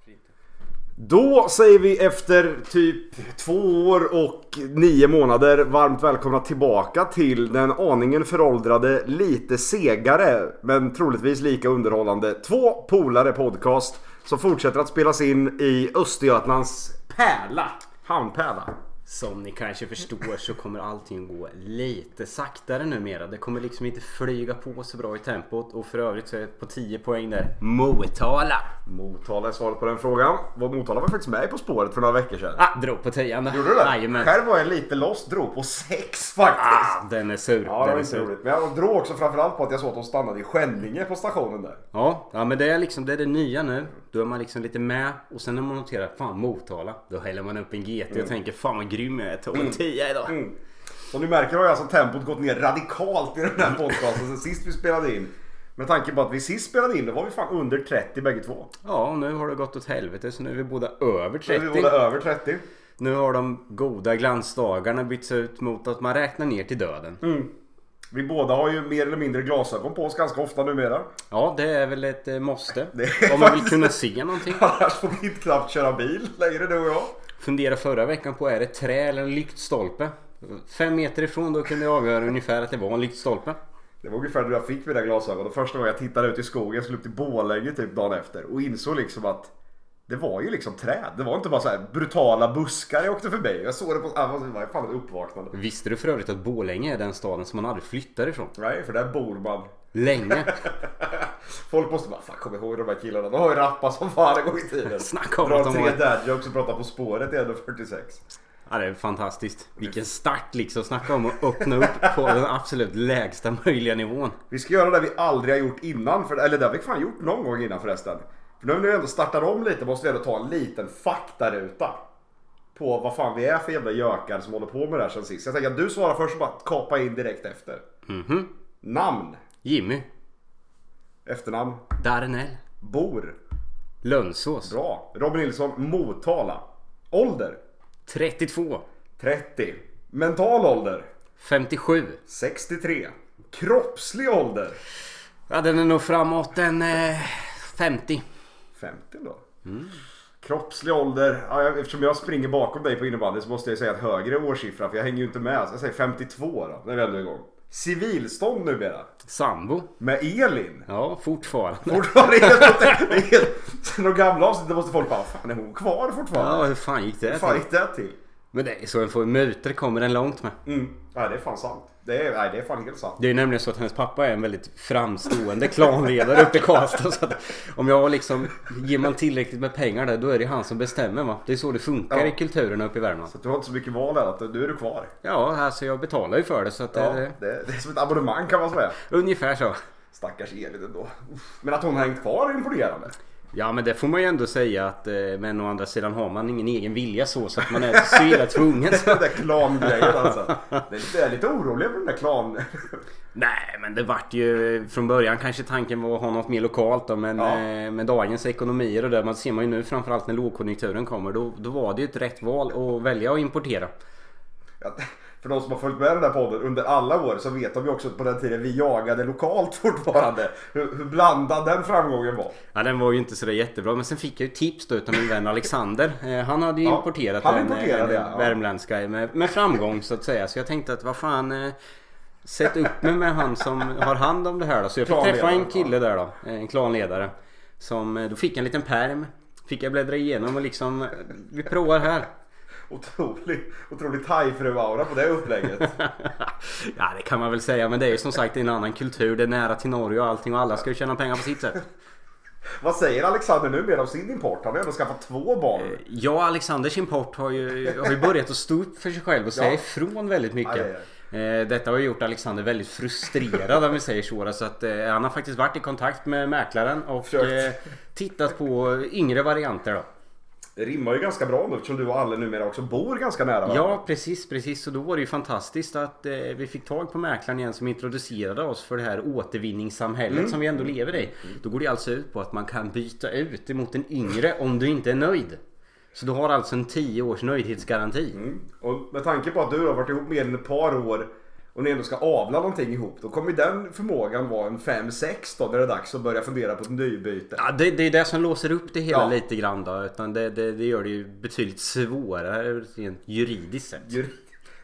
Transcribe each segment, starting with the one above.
varför inte? Då säger vi efter typ två år och nio månader varmt välkomna tillbaka till den aningen föråldrade, lite segare men troligtvis lika underhållande Två polare podcast som fortsätter att spelas in i Östergötlands pärla, hamnpärla. Som ni kanske förstår så kommer allting gå lite saktare numera. Det kommer liksom inte flyga på så bra i tempot. Och för övrigt så är det på 10 poäng där. Motala! Motala är svaret på den frågan. Motala var faktiskt med På spåret för några veckor sedan. Ah, drog på 10 Gjorde du det? Jajamän. Själv var jag lite lost, drog på sex faktiskt. Ah, den är sur. Ja, den är sur. roligt. Men jag drog också framförallt på att jag såg att de stannade i Skänninge på stationen där. Ja, ja, men det är liksom det, är det nya nu. Då är man liksom lite med och sen när man noterar fan Motala. Då häller man upp en GT och tänker fan vad grym jag är. Jag tog en 10 idag. Mm. Som ni märker har ju alltså tempot gått ner radikalt i den här podcasten sen sist vi spelade in. Med tanke på att vi sist spelade in då var vi fan under 30 bägge två. Ja, och nu har det gått åt helvete så nu är vi båda över Så är 30. vi båda över 30. Nu har de goda glansdagarna bytts ut mot att man räknar ner till döden. Vi båda har ju mer eller mindre glasögon på oss ganska ofta numera. Ja, det är väl ett eh, måste. Om man vill kunna se någonting. Annars får vi inte knappt köra bil längre du och jag. Fundera förra veckan på är det trä eller en lyktstolpe? Fem meter ifrån då kunde jag avgöra ungefär att det var en lyktstolpe. Det var ungefär då jag fick mina glasögon. Och första gången jag tittade ut i skogen, jag skulle upp till Borlänge typ dagen efter. Och insåg liksom att det var ju liksom träd. Det var inte bara så här brutala buskar jag åkte förbi. Jag såg det på... ah, Det var fan uppvaknande. Visste du för övrigt att Borlänge är den staden som man aldrig flyttar ifrån? Nej, för där bor man. Länge. Folk måste bara, fan kom ihåg de här killarna. De har ju rappat som fan en gång i tiden. Snacka om att de tre har- dad jokes och pratar På spåret i 1.46. Ja, det är fantastiskt. Vilken start liksom. Snacka om att öppna upp på den absolut lägsta möjliga nivån. Vi ska göra det vi aldrig har gjort innan. För, eller det har vi fan gjort någon gång innan förresten. För nu när vi ändå startar om lite måste vi ändå ta en liten faktaruta. På vad fan vi är för jävla gökar som håller på med det här sen sist. Jag tänker att du svarar först och bara kapa in direkt efter. Mhm. Namn. Jimmy. Efternamn. Darnell. Bor. Lönsås. Bra. Robin Nilsson. Motala. Ålder. 32. 30. Mental ålder. 57. 63. Kroppslig ålder. Ja, den är nog framåt en eh, 50. 50 då. Kroppslig ålder. Ja, eftersom jag springer bakom dig på innebandy så måste jag säga ett högre årssiffra för jag hänger ju inte med. Så jag säger 52 då, när vi ändå är igång. Civilstånd numera. Sambo. Med Elin. Ja, fortfarande. Fortfarande helt, Sen de gamla avsnitten måste folk bara, fan är hon kvar fortfarande? Ja, hur fan gick det Hur fan gick det till? Men det är så en får muter kommer den långt med. Mm. Nej det är fan sant. Det är, nej, det är fan helt sant. Det är nämligen så att hennes pappa är en väldigt framstående klanledare uppe i Karlstad. Så att om jag liksom ger man tillräckligt med pengar där då är det han som bestämmer va. Det är så det funkar Ja. i kulturen uppe i Värmland. Så du har inte så mycket val där, att nu är du kvar. Ja, alltså jag betalar ju för det så att Ja, det, det, det är som ett abonnemang kan man säga. ungefär så. Stackars Elin ändå. Men att hon har hängt kvar är imponerande. Ja men det får man ju ändå säga att eh, men å andra sidan har man ingen egen vilja så så att man är så illa tvungen. Den där klangrejen alltså. Det är lite, jag är lite orolig för den där klan... Nej men det vart ju från början kanske tanken var att ha något mer lokalt då men Ja. eh, med dagens ekonomier och det man ser man ju nu framförallt när lågkonjunkturen kommer då, då var det ju ett rätt val att välja att importera. Ja, För de som har följt med den här podden under alla år så vet de ju också att på den tiden vi jagade lokalt fortfarande. Hur, hur blandad den framgången var. Ja den var ju inte sådär jättebra men sen fick jag ju tips då utav min vän Alexander. Eh, han hade ju Ja, importerat han en, importerade, en ja, värmländska med, med framgång så att säga. Så jag tänkte att vad fan eh, Sätt upp mig med han som har hand om det här då. Så jag fick träffa en kille där då. En klanledare. Som, eh, då fick jag en liten perm. Fick jag bläddra igenom och liksom eh, Vi provar här. Otrolig, otrolig thai-fru-aura på det upplägget. ja det kan man väl säga men det är ju som sagt en annan kultur. Det är nära till Norge och allting och alla ska ju tjäna pengar på sitt sätt. Vad säger Alexander nu med om sin import? Han har ändå skaffat två barn. Ja, Alexanders import har ju, har ju börjat att stå upp för sig själv och säga Ja. ifrån väldigt mycket. Aj, Eh, Detta har ju gjort Alexander väldigt frustrerad om vi säger så. Så att, eh, han har faktiskt varit i kontakt med mäklaren och Försökt. eh, tittat på yngre varianter då. Det rimmar ju ganska bra nu eftersom du och Alle numera också bor ganska nära varandra. Ja precis, precis. Och då var det ju fantastiskt att eh, vi fick tag på mäklaren igen som introducerade oss för det här återvinningssamhället Mm. som vi ändå lever i. Då går det alltså ut på att man kan byta ut emot en yngre om du inte är nöjd. Så du har alltså en 10 års nöjdhetsgaranti. Mm. Och med tanke på att du har varit ihop än ett par år och ni ändå ska avla någonting ihop. Då kommer den förmågan vara en 5-6 då när det är dags att börja fundera på ett nybyte. Ja, det, det är det som låser upp det hela Ja. lite grann då. Utan det, det, det gör det ju betydligt svårare rent juridiskt sett. Ju-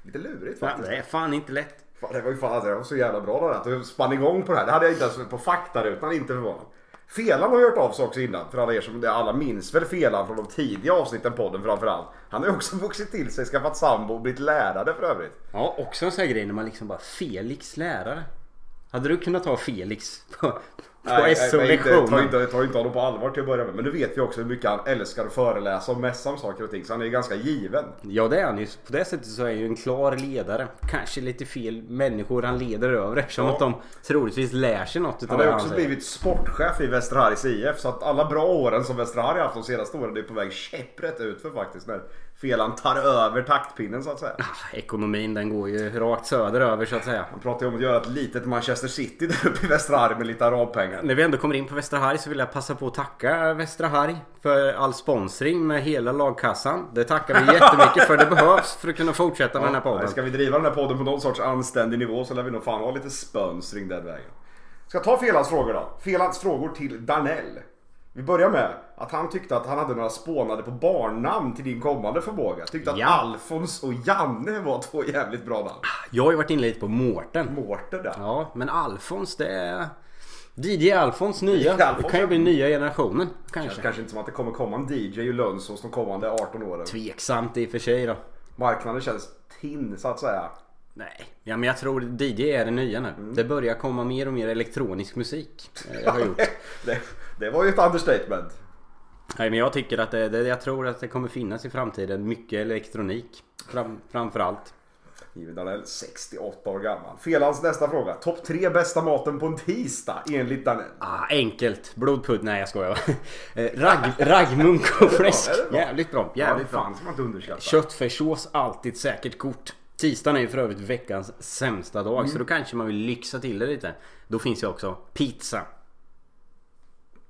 Lite lurigt faktiskt. det är fan inte lätt. Fan, det var ju fan det var så jävla bra då att du spann igång på det här. Det hade jag inte ens på faktarutan inte förvånad. Felan har hört av sig också innan. För alla er som alla minns väl Felan från de tidiga avsnitten podden framförallt. Han har ju också vuxit till sig, skaffat sambo och blivit lärare för övrigt. Ja, också en sån här grej när man liksom bara Felix lärare. Hade du kunnat ta Felix på, på nej, ta inte, ta inte honom på allvar till att börja med. Men nu vet vi också hur mycket han älskar att föreläsa och mässa om saker och ting. Så han är ju ganska given. Ja det är han ju. På det sättet så är han ju en klar ledare. Kanske lite fel människor han leder över eftersom Ja. att de troligtvis lär sig något utav Han det har ju också blivit sportchef i Västra Harrys IF. Så att alla bra åren som Västra Harry haft de senaste åren är på väg käpprätt utför faktiskt. När Felan tar över taktpinnen så att säga. Ah, Ekonomin den går ju rakt söderöver så att säga. Han pratar ju om att göra ett litet Manchester City där uppe i Västra Harry med lite arabpengar. När vi ändå kommer in på Västra Harry så vill jag passa på att tacka Västra Harry för all sponsring med hela lagkassan. Det tackar vi jättemycket för. Det behövs för att kunna fortsätta med den här podden. Ska vi driva den här podden på någon sorts anständig nivå så lär vi nog fan ha lite sponsring den vägen. Ska ta Felans frågor då. Felans frågor till Danell. Vi börjar med att han tyckte att han hade några spånade på barnnamn till din kommande förmåga. Tyckte att Ja. Alfons och Janne var två jävligt bra namn. Jag har ju varit inne lite på Mårten. Mårten där. Ja, men Alfons det är... DJ Alfons nya. Alfons, Det kan ju ja. bli nya generationen. Kanske. Kanske. kanske inte som att det kommer komma en DJ ur Lönnsås de kommande 18 åren. Tveksamt i och för sig då. Marknaden känns tinn så att säga. Nej, ja, men jag tror DJ är det nya nu. Mm. Det börjar komma mer och mer elektronisk musik. eh, Jag har gjort. det, det var ju ett understatement. Nej, men jag tycker att det, det, jag tror att det kommer finnas i framtiden mycket elektronik. Fram, framförallt. Danell 68 år gammal. Felans nästa fråga. Topp tre bästa maten på en tisdag enligt Danell. Ah, enkelt. Blodpudd. Nej jag skojar. Eh, Ragg, raggmunk och fläsk. Är bra. Jävligt bra. Jävligt ja, bra. fan underskatta. Köttfärssås alltid säkert kort. Tisdagen är ju för övrigt veckans sämsta dag Mm. så då kanske man vill lyxa till det lite. Då finns ju också pizza.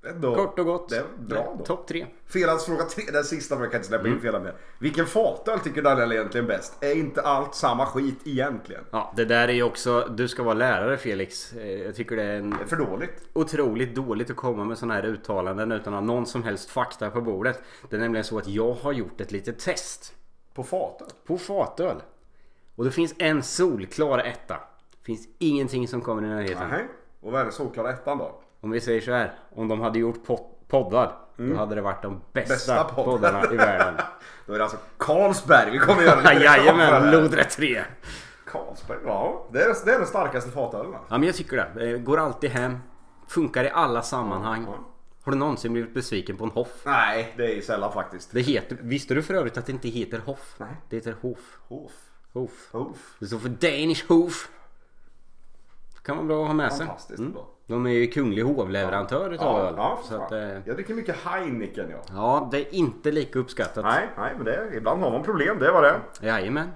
Ändå- Kort och gott. Det är bra då. Topp tre. Felans fråga tre, den sista för jag kan inte släppa Mm. in Felan mer. Vilken fatöl tycker Danell egentligen bäst? Är inte allt samma skit egentligen? Ja, det där är ju också... Du ska vara lärare Felix. Eh, Jag tycker det är en Det är för dåligt. otroligt dåligt att komma med sådana här uttalanden utan att ha någon som helst fakta på bordet. Det är nämligen så att jag har gjort ett litet test På fatöl? på fatöl. Och det finns en solklar etta. Det finns ingenting som kommer i närheten. Nej. Och vad är den solklara ettan då? Om vi säger så här. Om de hade gjort po- poddar. Då hade det varit de bästa, Bästa poddarna i världen. Då är det alltså Carlsberg vi kommer göra Jajamän. Lodre 3. Carlsberg, ja. Det är, det är den starkaste fatölen alltså. Ja men jag tycker det. Det Går alltid hem. Funkar i alla sammanhang. Ja. Har du någonsin blivit besviken på en Hoff? Nej, det är ju sällan faktiskt. Det heter, visste du för övrigt att det inte heter Hoff? Nej. Det heter Hof. Hof. Hof. Hof. Det står för Danish Hof. Kan vara bra att ha med sig. Fantastiskt Mm. bra. De är ju kunglig hovleverantör utav Ja, öl. ja, så att, eh, Jag dricker mycket Heineken ja. ja, det är inte lika uppskattat. Nej, nej, men det är, ibland har man problem. Det var det. Jajamän.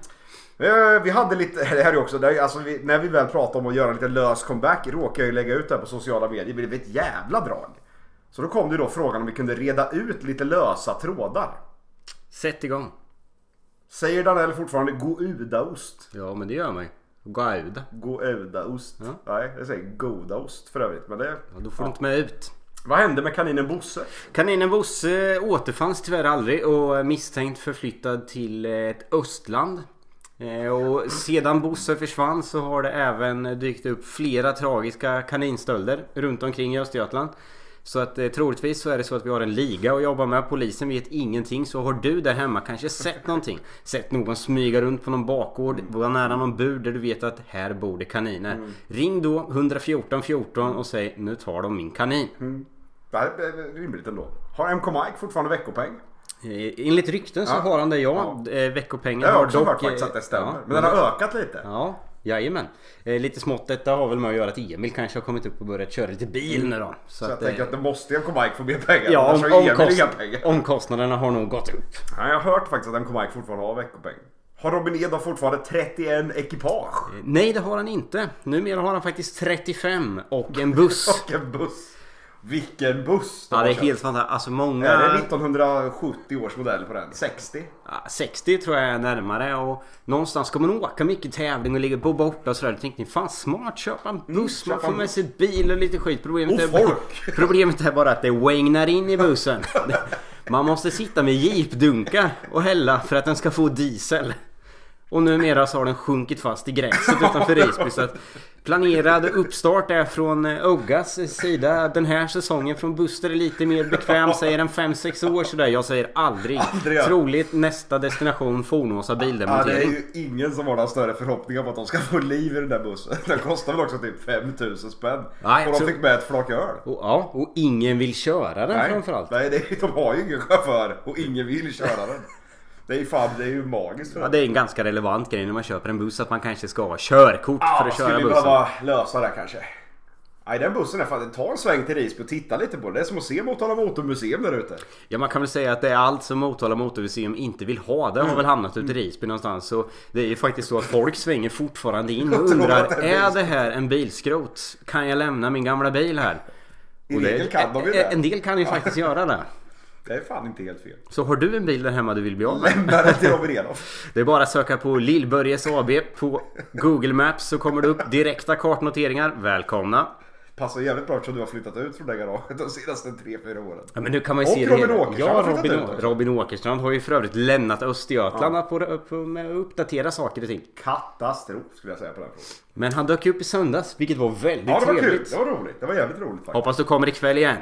Eh, Vi hade lite, det här är också, alltså vi, när vi väl pratar om att göra en lite lös comeback råkar jag ju lägga ut det här på sociala medier. Det blev ett jävla drag. Så då kom det då frågan om vi kunde reda ut lite lösa trådar. Sätt igång. Säger Danell fortfarande goudaost? Ja, men det gör man ju. Gauda. Goudaost. Ja. Nej, jag säger godaost för övrigt. Men det, Ja, då får du inte med ut. Vad hände med kaninen Bosse? Kaninen Bosse återfanns tyvärr aldrig och misstänkt förflyttad till ett östland. Eh, Och sedan Bosse försvann så har det även dykt upp flera tragiska kaninstölder runt omkring i Östergötland. Så att eh, troligtvis så är det så att vi har en liga att jobba med. Polisen vet ingenting. Så har du där hemma kanske sett någonting. Sett någon smyga runt på någon bakgård. Var nära någon bur där du vet att här bor det kaniner. Ring då 114 14 och säg nu tar de min kanin. Det här är rimligt ändå. Har MK Mike fortfarande veckopeng? Eh, Enligt rykten så Ja. har han det ja. ja. Veckopengen Jag har har också dock... hört faktiskt eh, att det stämmer. Ja, men den har ökat lite. Ja, jajamän. Eh, Lite smått detta har väl med att göra att Emil kanske har kommit upp och börjat köra lite bil nu då. Så, Så jag att, tänker eh, att det måste MK Mike få mer pengar. Ja, om, omkost, inga pengar. omkostnaderna har nog gått upp. Nej, jag har hört faktiskt att MK Mike fortfarande har veckopeng. Har Robin Edholm fortfarande 31 ekipage? Eh, Nej, det har han inte. Numera har han faktiskt 35 och en buss. Och en buss. Vilken buss de Ja, har det är köpt. helt fantastiskt. Alltså många... Är det 1970 års modell på den? 60? Ja, 60 tror jag är närmare och någonstans ska man åka mycket tävling och ligga på borta och sådär. Då tänkte ni fan smart köpa en buss. man köpa får en med buss. sig bil och lite skit. Problemet, Och är, folk. problemet är bara att det wagnar in i bussen. Man måste sitta med jeepdunkar och hälla för att den ska få diesel. Och numera så har den sjunkit fast i gräset utanför Risby. Så att planerad uppstart är från eh, Uggas sida den här säsongen. Från Buster är lite mer bekväm. Säger en 5-6 år sådär. Jag säger aldrig. Aldrig. Troligt nästa destination Fornåsa Ja, det är bildemontering. ju ingen som har några större förhoppningar på att de ska få liv i den där bussen. Den kostar väl också typ 5000 spänn. Nej, och de så- fick med ett flak öl. Och, ja, och ingen vill köra den framförallt. Nej det, de har ju ingen chaufför och ingen vill köra den. Det är ju fan, det är ju magiskt för Ja, det är en ganska relevant grej när man köper en buss att man kanske ska ha körkort för Ja, att skulle köra vi bussen. behöva lösa det kanske. Nej den bussen är fan, ta en sväng till Risby och titta lite på det. Det är som att se Motala Motormuseum där ute. Ja man kan väl säga att det är allt som Motala Motormuseum inte vill ha. Det har väl hamnat ute i Risby någonstans. Så det är ju faktiskt så att folk svänger fortfarande in och undrar att det är Är det här en bilskrot? Kan jag lämna min gamla bil här? Kan de ju en- det. En del kan ju faktiskt göra det. Det är fan inte helt fel. Så har du en bil där hemma du vill bli av med? Lämna det till Robin Edolf. Det är bara att söka på Lillbörjes AB på Google Maps så kommer det upp direkta kartnoteringar. Välkomna! Passar jävligt bra eftersom du har flyttat ut från det garaget de senaste 3-4 åren. Ja, men nu kan man ju Och se Robin det hela. Åkerstrand Ja, har flyttat Robin, ut också. Robin Åkerstrand har ju för övrigt lämnat Östergötland på, på, med att uppdatera saker och ting. Katastrof skulle jag säga på den frågan. Men han dök upp i söndags, vilket var väldigt Ja det var kul. trevligt. Det var roligt. Det var jävligt roligt faktiskt. Hoppas du kommer ikväll igen.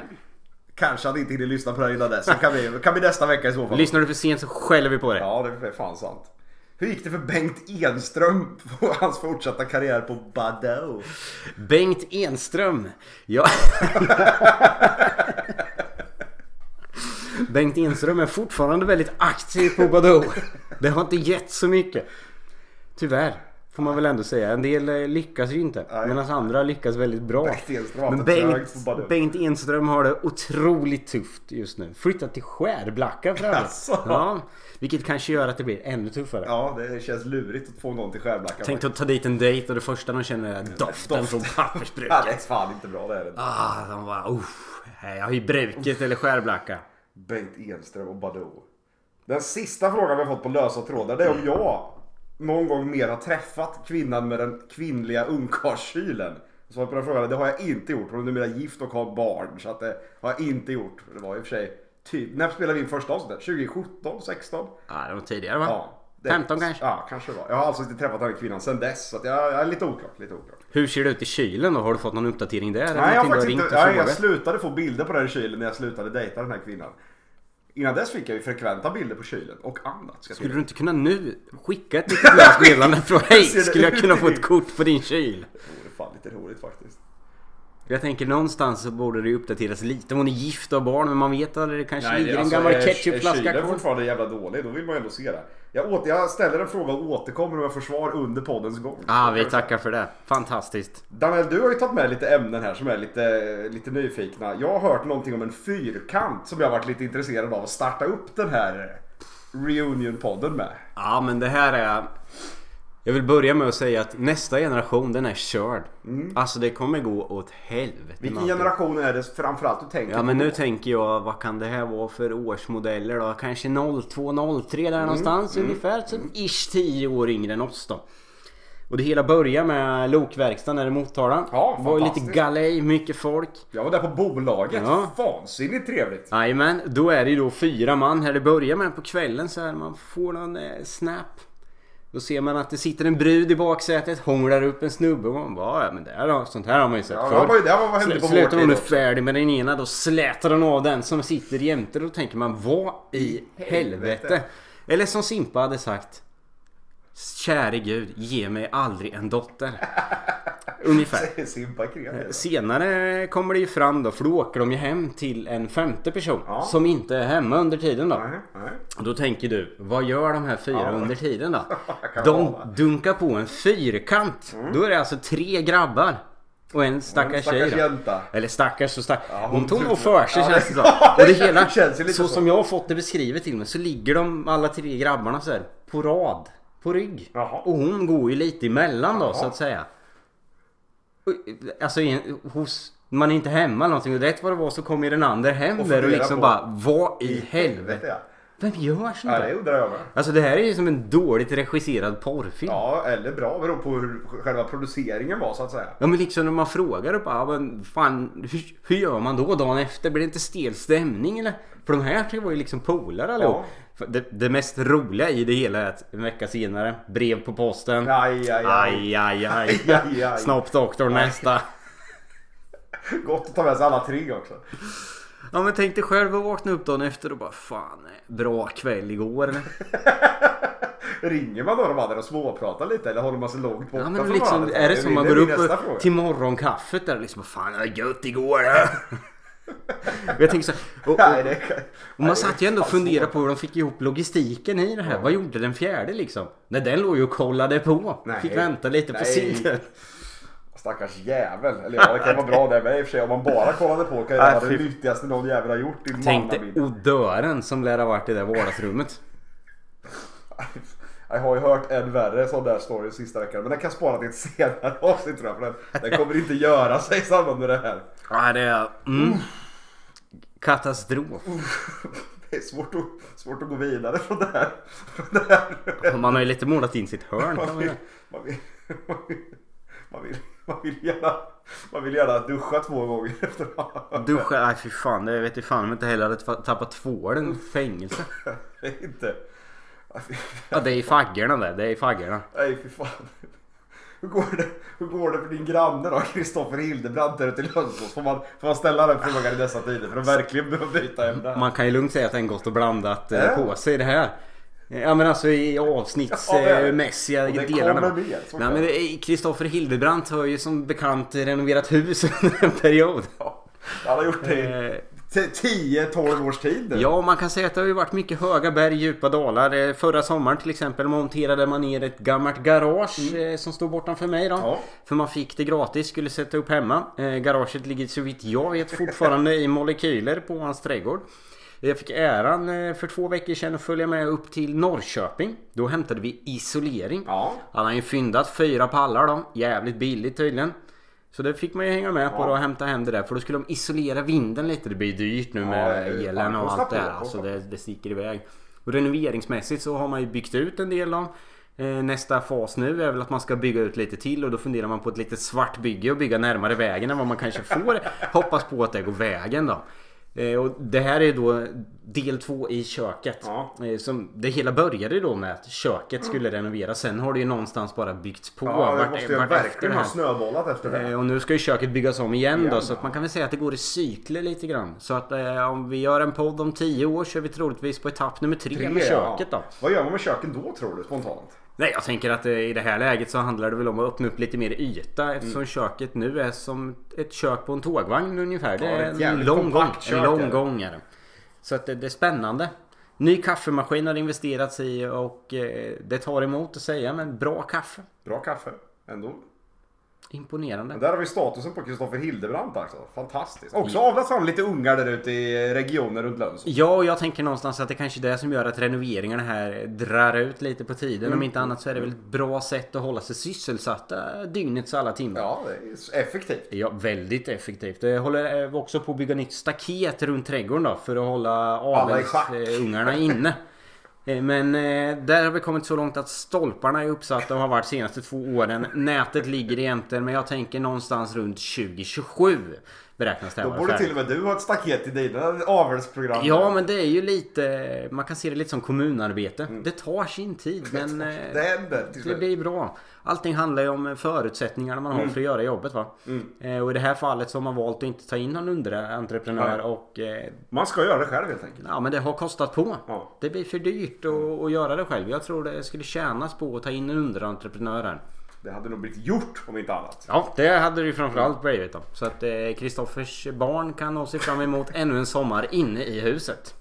Kanske att inte hinner lyssna på det här innan dess. Så kan vi, kan vi nästa vecka i så fall. Lyssnar du för sent så skäller vi på dig. Ja det är fan sant. Hur gick det för Bengt Enström på hans fortsatta karriär på Badoo? Bengt Enström. Ja. Bengt Enström är fortfarande väldigt aktiv på Badoo. Det har inte gett så mycket. Tyvärr. Får man väl ändå säga. En del eh, lyckas ju inte. Nej. Medan andra lyckas väldigt bra. Bengt Enström har Men det trögt Bengt, på Badoo. Bengt Enström har det otroligt tufft just nu. Flyttat till Skärblacka för. Jaså? Ja, vilket kanske gör att det blir ännu tuffare. Ja det känns lurigt att få någon till Skärblacka. Tänk att ta dit en dejt och det första de känner är doften Doft. från Ja, pappersbruket. det är fan inte bra det är det. Ah, de bara uff. Jag har ju bruket eller Skärblacka. Bengt Enström och Badoo. Den sista frågan vi har fått på lösa trådar det är om jag någon gång mer har träffat kvinnan med den kvinnliga ungkarlskylen. Svaret på den frågan det har jag inte gjort. Hon är numera gift och har barn. Så att det har jag inte gjort. Det var i och för sig typ, när spelade vi in första avsnittet? 2017? 16? Ja, det var tidigare va? Ja. det- 15 kanske? Ja, kanske det var. Jag har alltså inte träffat den här kvinnan sedan dess. Så att jag, jag är lite oklart. Lite oklart. Hur ser det ut i kylen då? Har du fått någon uppdatering där? Nej, jag, har faktiskt inte, jag frågat? slutade få bilder på den kylen när jag slutade dejta den här kvinnan. Innan dess fick jag ju frekventa bilder på kylen och annat. Ska Skulle du inte kunna nu skicka ett litet meddelande från Hej! Skulle jag kunna få ett kort på din kyl? Det vore fan lite roligt faktiskt. Jag tänker någonstans så borde det uppdateras lite. Hon är gift och har barn men man vet aldrig. Det kanske Nej, ligger en alltså, gammal är- Är ketchupflaska kylen kvar. fortfarande jävla dålig, då vill man ju ändå se det. Jag, åter, jag ställer en fråga och återkommer om jag får svar under poddens gång. Ah, vi tackar för det. Fantastiskt. Daniel, du har ju tagit med lite ämnen här som är lite, lite nyfikna. Jag har hört någonting om en fyrkant som jag har varit lite intresserad av att starta upp den här Reunion-podden med. Ja men det här är... Jag vill börja med att säga att nästa generation den är körd. Alltså det kommer gå åt helvete. Mm. Vilken generation är det framförallt du tänker Ja men på? nu tänker jag vad kan det här vara för årsmodeller då? Kanske 02, 03 Mm, där någonstans ungefär. Så ish 10 år yngre än oss då. Och det hela börjar med lokverkstan där i Motala. Ja, var ju lite galej, mycket folk. Jag var där på bolaget. Ja. Vansinnigt trevligt. Jajamän, då är det ju då fyra man här. Det börjar med på kvällen så här. Man får någon eh, snap. Då ser man att det sitter en brud i baksätet, hånglar upp en snubbe och man bara ja men det här, sånt här har man ju sett Ja, förr. var ju det vad hände på Slutar hon är färdig med den ena då slätar hon av den som sitter jämte. Då tänker man vad i helvete? helvete? Eller som Simpa hade sagt. Käre gud, ge mig aldrig en dotter. Ungefär. Kreativ. Senare kommer det ju fram då, för då åker de ju hem till en femte person Ja. som inte är hemma under tiden då. Nej, nej. Och då tänker du, vad gör de här fyra Ja. under tiden då? De dunkar på en fyrkant. Då är det alltså tre grabbar. Och en stackars tjej stackars då. jänta. Eller stackars och stackars. Ja, hon hon tog nog för sig känns det- det som. Och det hela, lite så så. som jag har fått det beskrivet till mig så ligger de alla tre grabbarna så här på rad. På rygg. Jaha. Och hon går ju lite emellan då Jaha. så att säga. Alltså hos Man är inte hemma eller någonting och rätt vad det var så kom ju den andra hem Och där och liksom på- bara Vad i helvete? Vem gör sånt Ja, det där? undrar jag med. Alltså det här är ju som en dåligt regisserad porrfilm. Ja, eller bra. Beror på hur själva produceringen var så att säga. Ja men liksom när man frågar bara, ja, men fan hur, hur gör man då dagen efter? Blir det inte stel stämning eller? För de här tre var ju liksom polare allihop. För Det, det mest roliga i det hela är att en vecka senare, brev på posten. Aj, aj, aj. Aj, aj, aj. Aj, aj. Snoppdoktorn nästa. Gott att ta med sig alla tre också. Ja men tänk dig själv att vakna upp dagen efter och bara fan, bra kväll igår? Ringer man då de andra och småpratar lite eller håller man sig långt borta Ja men från liksom, varandra? är det som man går upp till morgonkaffet där liksom, fan det var gött igår. Jag tänker så och, och, och man satt ju ändå och funderade på hur de fick ihop logistiken i det här. Vad gjorde den fjärde liksom? Nej den låg ju och kollade på. Fick vänta lite på Nej. Stackars jävel. Eller ja, det kan vara bra det med i och för sig. Om man bara kollade på kan Nej, vara det nyttigaste någon jävel har gjort i Tänk dig odören som lär ha varit i det vardagsrummet. Jag har ju hört en värre sån där story sista veckan. Men den kan spara till ett senare avsnitt tror jag. För den, den kommer inte göra sig i samband med det här. Ja det är... Mm. Katastrof. Det är svårt att, svårt att gå vidare från det här. Från det här. Man har ju lite målat in sitt hörn. Man man vill, man vill, man vill, man vill, gärna, man vill gärna duscha två gånger efter Duscha, nej fy fan. Det vet jag fan om inte heller hade tappat tvålen. Fängelse. Det är inte... Ja det är i faggorna där. Det är i faggorna. Nej fy fan. Hur går det, hur går det för din granne då? Kristoffer Hildebrandt där ute i Lönsås. Får man, får man ställa den frågan i dessa tider för att verkligen behöva byta ämne? Man kan ju lugnt säga att den gått och blandat eh, Ja. på sig det här. Ja men alltså i Ja, avsnittsmässiga det delarna. Kristoffer Hildebrandt har ju som bekant renoverat hus under en period. Ja, han har gjort det i Eh, 10-12 års tid. Ja, man kan säga att det har ju varit mycket höga berg, djupa dalar. Eh, Förra sommaren till exempel monterade man ner ett gammalt garage eh, som stod bortanför mig då. Mm. Ja. För man fick det gratis, skulle sätta upp hemma. Eh, garaget ligger så vitt jag vet fortfarande i molekyler på hans trädgård. Jag fick äran eh, för två veckor sedan att följa med upp till Norrköping. Då hämtade vi isolering. Ja. Han har ju fyndat fyra pallar då. Jävligt billigt tydligen. Så det fick man ju hänga med på Ja. då och hämta hem det där. För då skulle de isolera vinden lite. Det blir dyrt nu med elen och allt det på, kostar Alltså det, det sticker iväg. Och renoveringsmässigt så har man ju byggt ut en del då. Eh, Nästa fas nu är väl att man ska bygga ut lite till och då funderar man på ett litet svart bygge och bygga närmare vägen än vad man kanske får. Hoppas på att det går vägen då. Eh, Och det här är då del två i köket. Ja. Eh, Som, det hela började då med att köket skulle renoveras. Sen har det ju någonstans bara byggts på. Ja, det måste ju verkligen ha snöbollat efter det. Eh, Och nu ska ju köket byggas om igen då Igen, så att ja. man kan väl säga att det går i cykler lite grann. Så att eh, om vi gör en podd om 10 år så är vi troligtvis på etapp nummer 3 med köket ja. då. Vad gör man med köken då tror du spontant? Nej jag tänker att eh, i det här läget så handlar det väl om att öppna upp lite mer yta eftersom Mm. köket nu är som ett kök på en tågvagn ungefär. Det Ja, är ett en lång gång. En lång gång är det. Så att det, det är spännande. Ny kaffemaskin har investerats i och eh, det tar emot att säga men bra kaffe. Bra kaffe ändå. Imponerande. Men där har vi statusen på Kristoffer Hildebrandt alltså. Fantastiskt. Också avlat fram lite ungar där ute i regionen runt Lönsås. Ja, och jag tänker någonstans att det kanske är det som gör att renoveringarna här drar ut lite på tiden. Mm. Om inte annat så är det väl ett bra sätt att hålla sig sysselsatta dygnets alla timmar. Ja, det är effektivt. Ja, väldigt effektivt. Jag håller eh, också på att bygga nytt staket runt trädgården då för att hålla avelsungarna inne. Eh, men eh, där har vi kommit så långt att stolparna är uppsatta och har varit senaste två åren. Nätet ligger egentligen men jag tänker någonstans runt 2027 beräknas det Då borde färdigt. till och med du ha ett staket i dina avelsprogram. Ja men det är ju lite Man kan se det lite som kommunarbete. Det tar sin tid men eh, Det händer till det blir bra. Allting handlar ju om förutsättningarna man har för att göra jobbet va. Eh, Och i det här fallet så har man valt att inte ta in någon underentreprenör Ja. och eh, Man ska göra det själv helt enkelt. Ja men det har kostat på. Ja. Det blir för dyrt att, att göra det själv. Jag tror det skulle tjänas på att ta in en underentreprenör här. Det hade nog blivit gjort om inte annat. Ja, det hade det ju framförallt blivit då. Så att eh, Kristoffers barn kan nog se fram emot ännu en sommar inne i huset.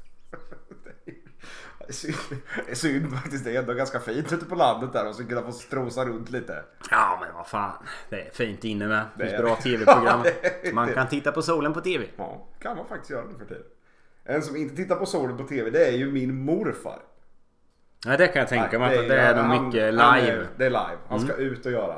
Det är synd, faktiskt. Det är ändå ganska fint ute på landet där och så kunna få strosa runt lite. Ja men vad fan. Det är fint inne med. Det finns bra tv-program. Man kan titta på solen på tv. Ja, kan man faktiskt göra nu för tiden. En som inte tittar på solen på TV det är ju min morfar. Ja det kan jag tänka mig Nej, att det är nog mycket live. är- det är live. Han ska ut och göra.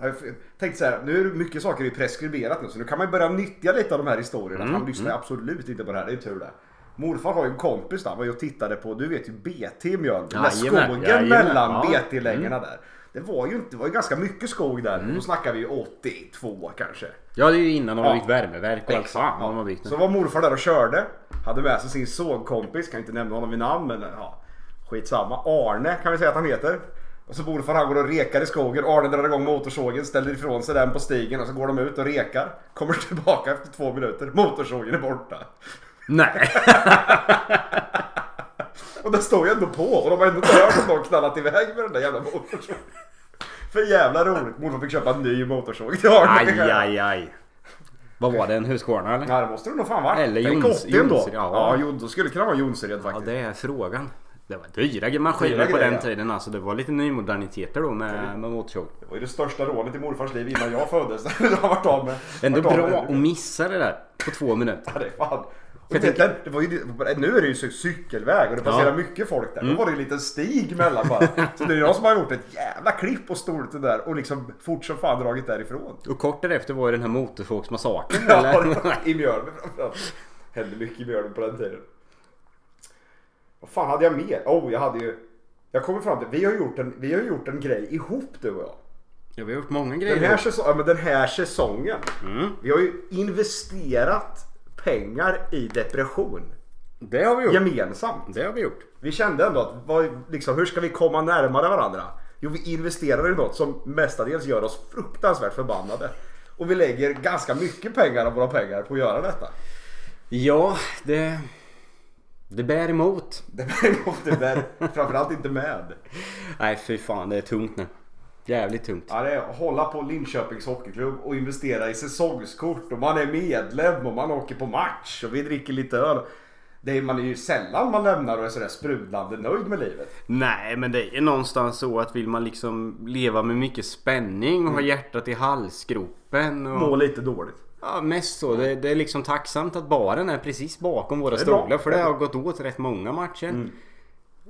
Jag tänkte så här, nu är det mycket saker är preskriberat nu så nu kan man börja nyttja lite av de här historierna. Mm, Han lyssnar ju absolut inte på det här, det är tur det. Morfar har ju en kompis där, var ju och tittade på, du vet ju BT i Mjölby. Jajamän, skogen jajamän, mellan ja. Mm. BT-längorna där. Det var ju inte, det var ju ganska mycket skog där. Då snackar vi ju 82 kanske. Ja det är ju innan de har Ja. byggt värmeverk och allt fan Ja. Så var morfar där och körde. Hade med sig sin sågkompis, kan inte nämna honom vid namn men ja, skitsamma. Arne kan vi säga att han heter. Och så morfar han går och rekar i skogen. Arne drar igång motorsågen, ställer ifrån sig den på stigen och så går de ut och rekar. Kommer tillbaka efter två minuter. Motorsågen är borta. Nej. Och den står ju ändå på och de har ändå inte hört att någon knallat iväg med den där jävla motorsågen. För jävla roligt. Morfar fick köpa en ny motorsåg till Arne. Aj aj aj. Vad var det? En Husqvarna eller? Ja det måste det nog fan vara. Eller Tänk Jons- 80 ändå. Jonsered, ja. Ja, Jon- då skulle det kunna vara Jonsered Ja faktiskt. det är frågan. Det var dyra maskiner Dyra på den tiden alltså. Det var lite nymoderniteter då med, med motorsåg. Det var ju det största rånet i morfars liv innan jag föddes. Har varit av med. Ändå bra med- att missa det där på två minuter. Ja, det är fan. Och vet, det var ju, nu är det ju cy- cykelväg och det passerar Ja. Mm. mycket folk där. Då var det ju en liten stig mellan bara. Så det är jag som har gjort ett jävla klipp och stolt det där och liksom fort som fan dragit därifrån. Och kort därefter var ju den här motorsågsmassakern Ja, I Mjölby framförallt. Hände mycket i Mjölby på den tiden. Vad fan hade jag mer? Oh, jag hade ju... Jag kommer fram till, vi har gjort en, vi har gjort en grej ihop du och jag. Ja vi har gjort många Den grejer. här, säsong, ja, men den här säsongen. Mm. Vi har ju investerat pengar i depression. Det har vi gjort. Gemensamt. Det har vi gjort. Vi kände ändå att vad, liksom, hur ska vi komma närmare varandra? Jo, vi investerar i något som mestadels gör oss fruktansvärt förbannade. Och vi lägger ganska mycket pengar av våra pengar på att göra detta. Ja, det... Det bär emot. Det bär inte med, framförallt inte med. Nej fy fan det är tungt nu. Jävligt tungt. Ja, det är att hålla på Linköpings Hockeyklubb och investera i säsongskort och man är medlem och man åker på match och vi dricker lite öl. Det är, man är ju sällan man lämnar och är sådär sprudlande nöjd med livet. Nej men det är någonstans så att vill man liksom leva med mycket spänning och ha hjärtat i halsgropen. Och... Må lite dåligt. Ja mest så. Det, det är liksom tacksamt att baren är precis bakom våra stolar. För det har gått åt rätt många matcher. Mm.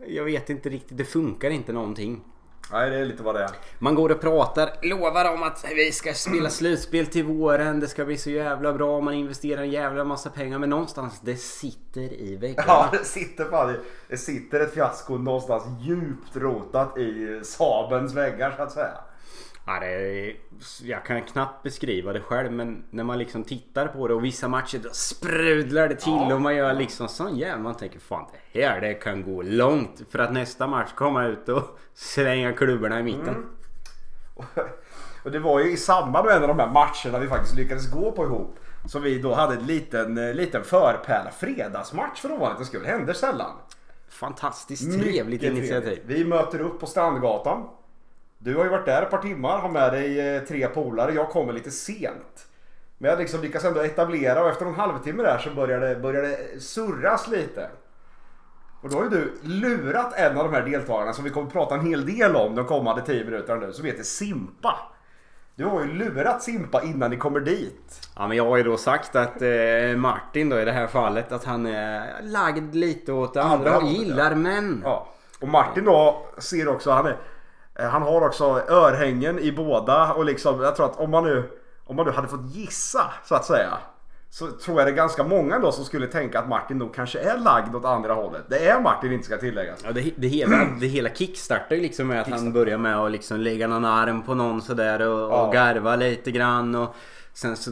Jag vet inte riktigt. Det funkar inte någonting. Nej, det är lite vad det är. Man går och pratar, lovar om att vi ska spela slutspel till våren. Det ska bli så jävla bra. Man investerar en jävla massa pengar. Men någonstans, det sitter i väggarna. Ja, det sitter fan i, Det sitter ett fiasko någonstans djupt rotat i Sabens väggar så att säga. Ja, det jag kan knappt beskriva det själv men när man liksom tittar på det och vissa matcher då sprudlar det till Ja. och man gör liksom sån jävla... Man tänker fan det här det kan gå långt för att nästa match komma ut och slänga klubborna i mitten. Mm. Och det var ju i samband med en av de här matcherna vi faktiskt lyckades gå på ihop. Som vi då hade en liten, eh, liten förpärla fredagsmatch för ovanlighetens skull. Händer sällan. Fantastiskt trevligt Mycket initiativ. trevligt. Vi möter upp på Strandgatan. Du har ju varit där ett par timmar, har med dig eh, tre polare. Jag kommer lite sent. Men jag liksom lyckas ändå etablera och efter en halvtimme där så börjar det, börjar det surras lite. Och då har ju du lurat en av de här deltagarna som vi kommer att prata en hel del om de kommande 10 minuterna nu som heter Simpa. Du har ju lurat Simpa innan ni kommer dit. Ja men jag har ju då sagt att eh, Martin då i det här fallet att han är lagd lite åt det andra Andra gillar män. Ja. Och Martin då ser också, han, är, han har också örhängen i båda och liksom, jag tror att om man nu, om man nu hade fått gissa så att säga. Så tror jag det är ganska många då som skulle tänka att Martin nog kanske är lagd åt andra hållet. Det är Martin inte ska tilläggas. Ja, det, det, hela, det hela kickstartar ju liksom med att han börjar med att liksom lägga någon arm på någon sådär och, Ja. och garva lite grann och sen så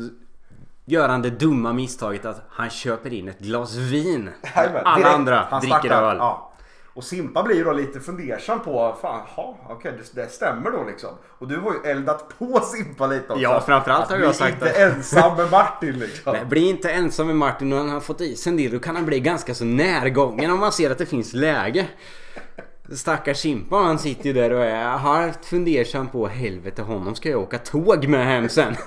gör han det dumma misstaget att han köper in ett glas vin. Alla andra dricker öl. Ja. Och Simpa blir ju då lite fundersam på, fan, ja, okej det, det stämmer då liksom. Och du har ju eldat på Simpa lite också. Ja, framförallt har jag bli sagt inte att- ensam med Martin liksom. Nej, Bli inte ensam med Martin och han har fått i sig en del. Då kan han bli ganska så närgången om man ser att det finns läge. Stackars Simpa han sitter ju där och är halvt fundersam på helvete honom ska jag åka tåg med hem sen.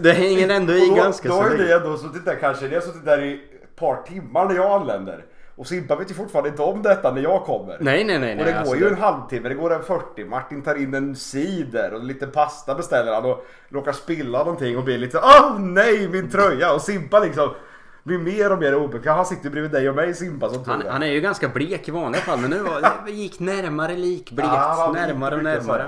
Det hänger ändå i då, ganska då så har ju ni länge. ändå suttit där kanske, ni har suttit där i par timmar när jag anländer. Och Simpa vet ju fortfarande inte om detta när jag kommer. Nej nej nej. Och nej det går alltså ju en halvtimme, det går en 40. Martin tar in en cider och lite pasta beställer han och råkar spilla någonting och blir lite Åh nej min tröja! Och Simpa liksom blir mer och mer obekväm. Han sitter bredvid dig och mig Simpa som Han, är. han är ju ganska blek i vanliga fall men nu var, det gick närmare likblekt. Ja, närmare och närmare.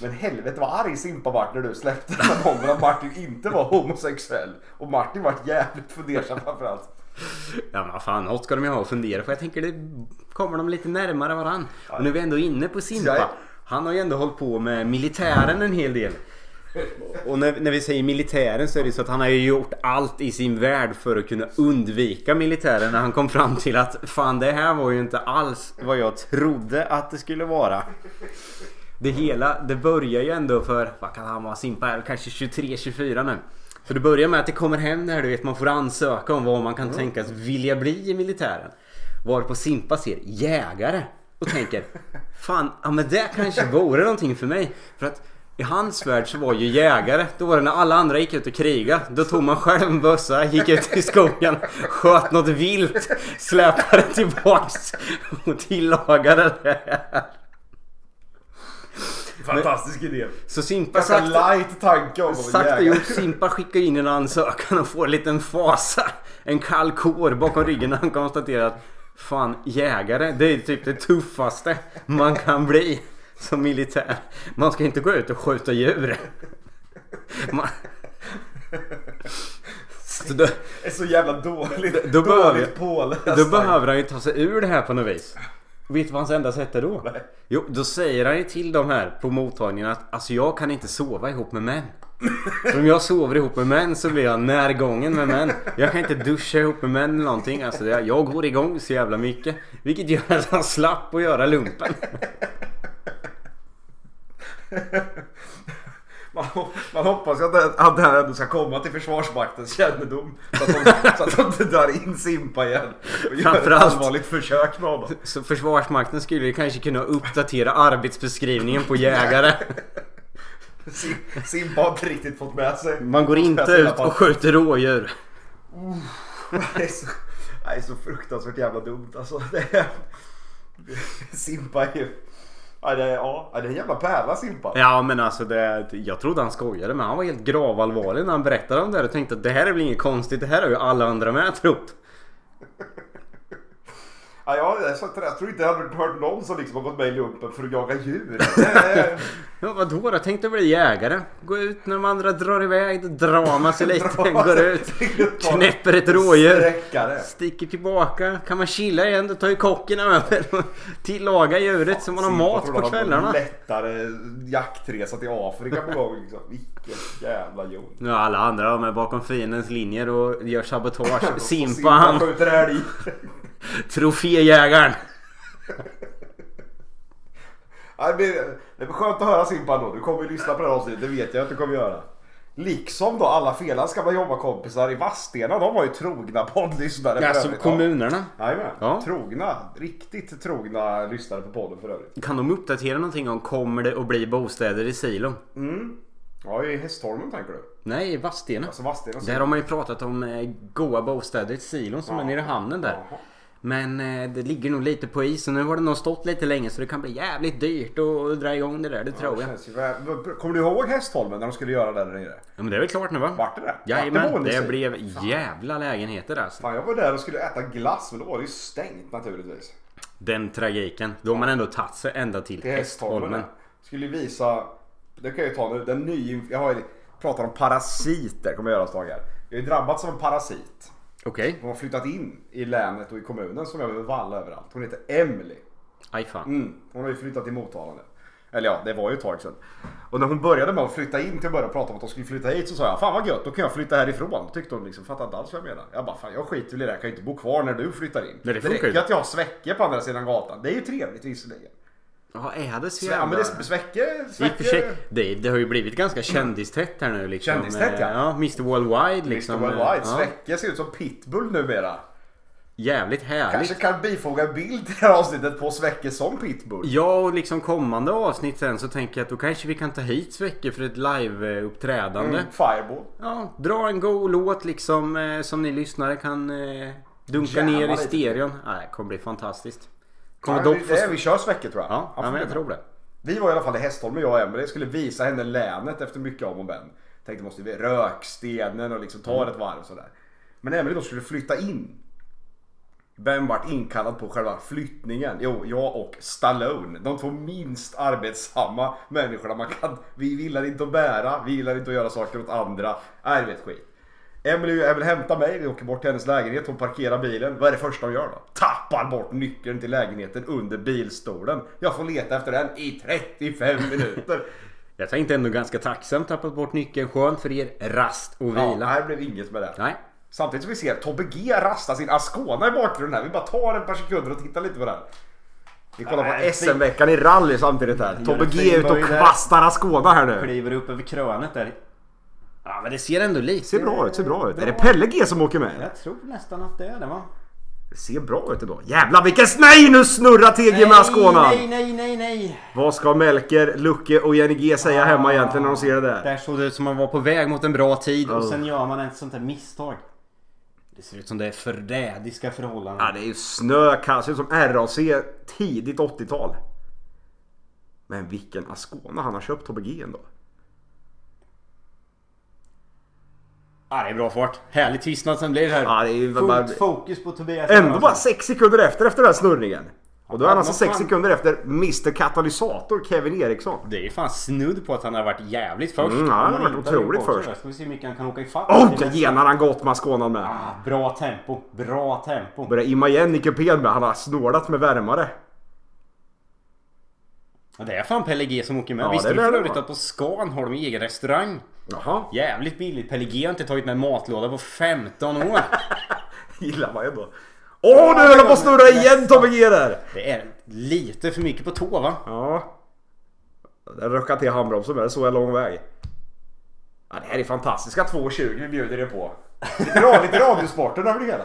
Men helvete vad arg Simpa vart när du släppte den här bomben att Martin inte var homosexuell. Och Martin vart jävligt fundersam framförallt. Ja men fan, något ska de ju ha att fundera på. Jag tänker det kommer de lite närmare varann. Och nu är vi ändå inne på Simpa. Han har ju ändå hållit på med militären en hel del. Och när, när vi säger militären så är det så att han har ju gjort allt i sin värld för att kunna undvika militären när han kom fram till att fan det här var ju inte alls vad jag trodde att det skulle vara. Det hela, det börjar ju ändå för, vad kan han vara, Simpa är kanske 23-24 nu. Så det börjar med att det kommer hem det här du vet man får ansöka om vad man kan tänkas vilja bli i militären. Varpå Simpa ser jägare och tänker Fan, ja men det kanske vore någonting för mig. För att i hans värld så var ju jägare, då var det när alla andra gick ut och kriga. Då tog man själv en bössa, gick ut i skogen, sköt något vilt, släpade tillbaks och tillagade det här. Fantastisk idé. Så Simpa Ganska sakta, light tanke om sakta gjort, Simpa skickar in en ansökan och får en liten fasa. En kall kår bakom ryggen när han konstaterar att Fan jägare, det är typ det tuffaste man kan bli som militär. Man ska inte gå ut och skjuta djur. Man... Så då, Det är så jävla dåligt. Då behöver- dåligt påläst. då behöver han ju ta sig ur det här på något vis. Vet du vad hans enda sätt är då? Nej. Jo, då säger han ju till de här på mottagningen att alltså jag kan inte sova ihop med män. För om jag sover ihop med män så blir jag närgången med män. Jag kan inte duscha ihop med män eller någonting. Alltså det- jag går igång så jävla mycket. Vilket gör att han slapp att göra lumpen. Man, man hoppas att det, att det här ändå ska komma till Försvarsmaktens kännedom. Så att de, så att de inte drar in Simpa igen. Och gör ett allvarligt försök med honom. Så Försvarsmakten skulle ju kanske kunna uppdatera arbetsbeskrivningen på jägare. Sim- Simpa har inte riktigt fått med sig. Man går inte ut och skjuter rådjur. Det är så, det är så fruktansvärt jävla dumt alltså. Det är, Simpa är ju... Ja det, är, ja, det är en jävla pärla Simpa. Ja men alltså det, jag trodde han skojade men han var helt gravallvarlig när han berättade om det här och tänkte att det här är väl inget konstigt. Det här har ju alla andra med trott. Ja, jag, jag, jag tror inte jag har hört någon som liksom har gått med i lumpen för att jaga djur. Ja vadå då? Tänkte bli jägare. Gå ut när de andra drar iväg. Drar man sig lite. Går ut. Knäpper ett rådjur. Sticker tillbaka. Kan man chilla igen då tar ju kocken över. och Tillagar djuret så man har mat på kvällarna. lättare jaktresa till Afrika på gång liksom. Vilken jävla jon. Ja, alla andra de är bakom fiendens linjer och gör sabotage. Simpa han. Troféjägaren. Ja, det, blir, det blir skönt att höra Simpa då. Du kommer ju lyssna på det här avsnittet, det vet jag att du kommer göra. Liksom då alla Felans gamla jobbarkompisar i Vadstena, de var ju trogna poddlyssnare för Alltså övrigt. kommunerna. Ja. Jajamän. Ja. Trogna, riktigt trogna lyssnare på podden för övrigt. Kan de uppdatera någonting om kommer det att bli bostäder i silon? Ja, i Hästholmen tänker du? Nej, i Vadstena. Alltså Vadstena. Där har man ju pratat om eh, goa bostäder i silon som är nere i hamnen där. Jaha. Men eh, det ligger nog lite på is och nu har det nog stått lite länge så det kan bli jävligt dyrt att dra igång det där, det tror Det jag. Kommer du ihåg Hästholmen när de skulle göra det där nere? Ja, men det är väl klart nu va? Vart det det? Jajamän, det blev jävla lägenheter alltså. Fan, jag var där och skulle äta glass men då var det ju stängt naturligtvis. Den tragiken. Då har man ändå tagit sig ända till Till Hästholmen. Hästholmen. Skulle visa, det kan jag ju ta nu, den nya, jag har ju pratat om parasiter kommer jag göra ett tag här. Jag ju drabbats av en parasit. Okej. Hon har flyttat in i länet och i kommunen som jag behöver valla överallt. Hon heter Emily. Aj fan. Mm. Hon har ju flyttat till Motala nu. Eller ja, det var ju ett tag sedan. Och när hon började med att flytta in till att börja prata om att de skulle flytta hit så sa jag Fan vad gött, då kan jag flytta härifrån. Tyckte hon liksom, fattade inte alls vad jag menar. Jag bara, fan jag skiter väl i det, jag kan ju inte bo kvar när du flyttar in. Nej, det räcker ju. att jag har Svecke på andra sidan gatan. Det är ju trevligt visserligen. Ja, är det så Ja men jävla... det är Svecke. sig, det, det har ju blivit ganska kändistätt här nu liksom. Kändistätt, ja. Ja. Mr Worldwide liksom. Mr. Worldwide. Ja. Svecke ser ut som pitbull numera. Jävligt härligt. Kanske kan bifoga en bild till det här avsnittet på Svecke som pitbull. Ja, och liksom kommande avsnitt sen så tänker jag att då kanske vi kan ta hit Svecke för ett live-uppträdande. Mm, fireball. Ja, dra en god låt liksom eh, som ni lyssnare kan eh, dunka Jamma ner i stereon. Nej, det kommer bli fantastiskt. Kommer Ja, dock få... det, vi kör Svecke tror jag. Ja, ja men jag tror det. Vi var i alla fall i Hästholmen jag och Emelie skulle visa henne länet efter mycket om och men. Tänkte måste vi rökstenen och liksom ta Mm. ett varv sådär. Men Emily då skulle flytta in. Vem vart inkallad på själva flyttningen? Jo, jag och Stallone. De två minst arbetsamma människorna man kan. Vi gillar inte att bära, vi gillar inte att göra saker åt andra. Nej, vet skit. Emily jag vill hämta mig, vi åker bort till hennes lägenhet, hon parkerar bilen. Vad är det första hon gör då? Tappar bort nyckeln till lägenheten under bilstolen. Jag får leta efter den i 35 minuter. Jag tänkte ändå ganska tacksamt tappat bort nyckeln. Skönt för er rast och Ja, vila. här blev inget med det. Nej. Samtidigt som vi ser Tobbe G rasta sin Ascona i bakgrunden här. Vi bara tar ett par sekunder och tittar lite på den. Vi kollar på SM-veckan i rally samtidigt här. Tobbe G är ute och kvastar Ascona här nu. Kliver upp över krönet där. Ja men det ser ändå lite... Ser bra ut, ser bra ut. Är det Pelle G som åker med? Jag tror nästan att det är det va? Det ser bra ut ändå. Jävlar vilken... Nej nu snurrar TG med Ascona! Nej, nej, nej, nej! Vad ska Melker, Lucke och Jenny G säga hemma egentligen när de ser det där? Där såg det ut som man var på väg mot en bra tid och Oh. sen gör man ett sånt här misstag. Det ser ut som det är förrädiska förhållanden. Ja det är ju snö, det ser ut som RAC tidigt 80-tal. Men vilken Ascona han har köpt Tobbe G ändå. Ja, det är bra fart. Härlig tystnad som blir här. Ja, det är Fullt bara- fokus på Tobias. Ändå bara 6 sekunder efter efter den här snurringen. Och då är han alltså vad 6 fan. sekunder efter Mr Katalysator Kevin Eriksson. Det är ju fan snudd på att han har varit jävligt först. Mm, ja, han har varit otroligt först. Ska vi se hur mycket han kan åka ifatt. Det nästa. genar han gott med Skånan med. Ah, bra tempo. Bra tempo. Börjar imma igen i kupén med. Han har snålat med värmare. Ja, det är fan Pelle G som åker med. Ja, Visste du för övrigt att på Scan har de egen restaurang? Jaha, Jävligt billigt. Pelle G har inte tagit med matlåda på 15 år. gillar man ändå. Åh, nu höll han på att snurra igen Tobbe G där! Det är lite för mycket på tå va? Ja. Där röck han till handbromsen med. Det såg jag lång väg. Ja, det här är fantastiska 2.20 vi bjuder er på. Lite, ra- lite radiosporten över det hela.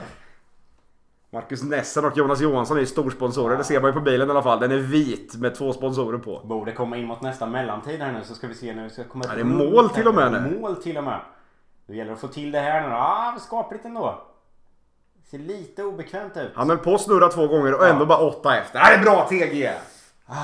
Marcus Nessen och Jonas Johansson är ju storsponsorer. Det ser man ju på bilen i alla fall. Den är vit med två sponsorer på. Borde komma in mot nästa mellantid här nu så ska vi se när vi ska komma Ja, det är mål till och med nu. Mål till och med. Det gäller att få till det här nu. Ah, skapligt ändå. Ser lite obekvämt ut. Han höll på att snurra två gånger och ändå bara åtta efter. Det här är bra TG!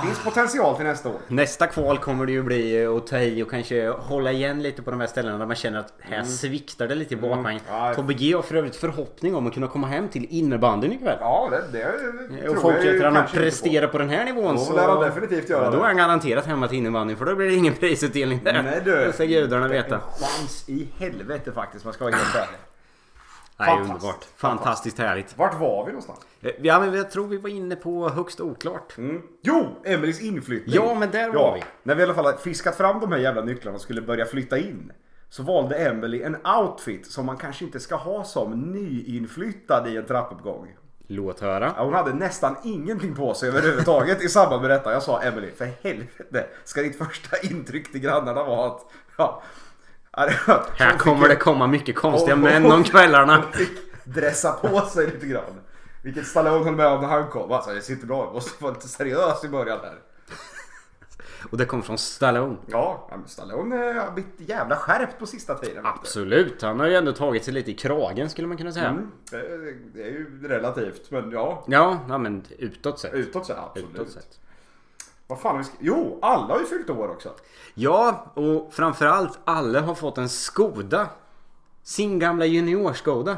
Finns potential till nästa år. Nästa kval kommer det ju bli att ta i och kanske hålla igen lite på de här ställena där man känner att här sviktar det lite i batvagnen. Ja. Tobbe G har för övrigt förhoppning om att kunna komma hem till innebandyn ikväll. Ja, det, det och tror fortsätter jag han att prestera på den här nivån Då så... lär han definitivt göra Ja, då det. är han garanterat hemma till innebandyn för då blir det ingen prisutdelning där. Nej du. Det ska gudarna En veta. chans i helvete faktiskt, man ska vara helt ärlig. Nej, Fantastiskt. underbart. Fantastiskt härligt. Vart var vi någonstans? Eh, Ja, men jag tror vi var inne på högst oklart. Mm. Jo, Emelies inflyttning. Ja, men där var vi. När vi i alla fall fiskat fram de här jävla nycklarna och skulle börja flytta in. Så valde Emily en outfit som man kanske inte ska ha som nyinflyttad i en trappuppgång. Låt höra. Ja, hon hade nästan ingenting på sig överhuvudtaget i samband med detta. Jag sa Emily, för helvete. Ska ditt första intryck till grannarna vara att... Ja, Här kommer det komma mycket konstiga män om kvällarna. Dressa på sig lite grann. Vilket Stallone höll med om när han kom. Alltså, det sitter bra. Jag måste vara lite seriös i början här. Och det kom från Stallone. Ja, men Stallone eh, har blivit jävla skärpt på sista tiden. Absolut. Han har ju ändå tagit sig lite i kragen skulle man kunna säga. Mm, det, är ju relativt, men ja. Ja, ja, men utåt sett. Utåt sett, absolut. Utåt sett. Vad fan har vi Jo, alla har ju fyllt år också. Ja, och framförallt alla har fått en Skoda. Sin gamla junior-Skoda.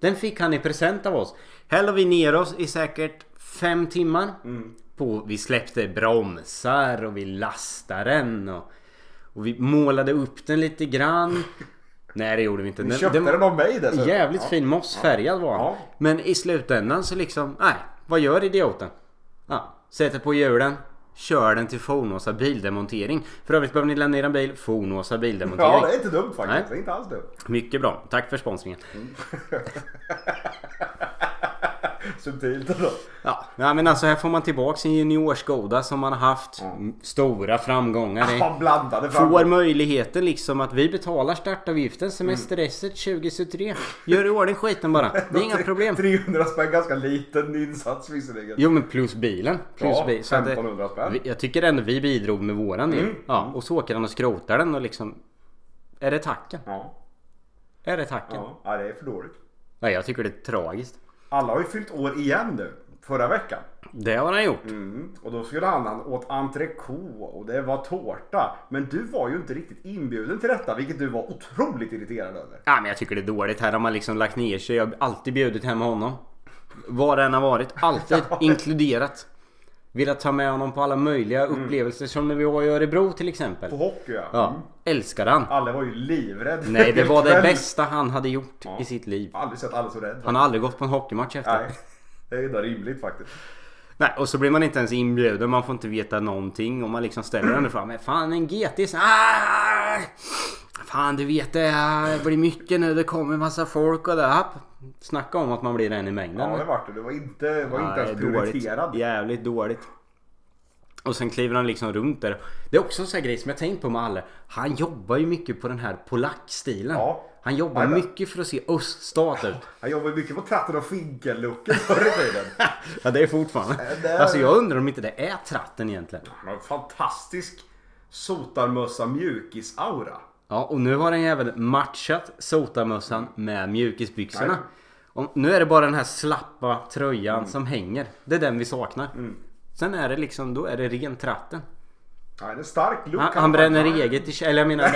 Den fick han i present av oss. Här la vi ner oss i säkert fem timmar. På, vi släppte bromsar och vi lastade den. Och, och vi målade upp den lite grann. Nej det gjorde vi inte. Ni Den- köpte den, den av mig dessutom. Jävligt ja. fin mossfärgad var han. Ja. Men i slutändan så liksom, nej. Vad gör idioten? Ja, sätter på hjulen. Kör den till Fornåsa bildemontering. För övrigt behöver ni lämna er en bil. Fornåsa bildemontering. Ja, det är inte dumt faktiskt. Nej. Det är inte alls dumt. Mycket bra. Tack för sponsringen. Subtilt ändå. Ja, ja men alltså här får man tillbaka sin juniorskoda som man har haft m- stora framgångar i. Han blandade fram. Får möjligheten liksom att vi betalar startavgiften semesteresset 2023. Gör i ordning skiten bara. Det är inga problem. 300 spänn, ganska liten insats visserligen. Jo men plus bilen. Plus Ja, bil. Så att det- 1500 spänn. Jag tycker ändå vi bidrog med våran del. Ja, och så åker han och skrotar den och liksom... Är det tacken? Ja, Är det tacken? ja. ja, det är för dåligt. Nej, jag tycker det är tragiskt. Alla har ju fyllt år igen nu. förra veckan. Det har han gjort. Mm. Och då skulle han, han åt entrecote och det var tårta. Men du var ju inte riktigt inbjuden till detta, vilket du var otroligt irriterad över. Ja, men jag tycker det är dåligt. Här har man liksom lagt ner sig. Jag har alltid bjudit hem honom. Var det än har varit. Alltid inkluderat. Velat ta med honom på alla möjliga upplevelser. Som när vi var i Örebro till exempel. På hockey ja. Ja, Mm. älskar han. Alla var ju livrädda. Nej, det var det bästa han hade gjort Ja. i sitt liv. Jag har aldrig sett alla så rädd. Han har aldrig gått på en hockeymatch efter. Nej, det är ju rimligt faktiskt. Nej, och så blir man inte ens inbjuden. Man får inte veta någonting. Och man liksom ställer den fram. Men fan en GT. Ah! Fan du vet det. Det blir mycket nu. Det kommer massa folk och det. Snacka om att man blir en i mängden. Ja, det vart det. Det var inte, var inte Nej, ens dåligt. prioriterad. Jävligt dåligt. Och sen kliver han liksom runt där. Det är också en sån grej som jag tänkt på med alla. Han jobbar ju mycket på den här polackstilen. Ja. Han jobbar Jajamän. mycket för att se öststat ut. Han jobbade mycket på tratten och finkel-looken förr i tiden. Ja det är fortfarande. Det är- Alltså jag undrar om inte det är tratten egentligen. Han har en fantastisk sotarmössa mjukis-aura. Ja och nu har han ju även matchat sotarmössan med mjukisbyxorna. Nej. Och nu är det bara den här slappa tröjan som hänger. Det är den vi saknar. Sen är det liksom, då är det ren tratten. Ja, det är en stark look. Han, han bränner eget i eller jag menar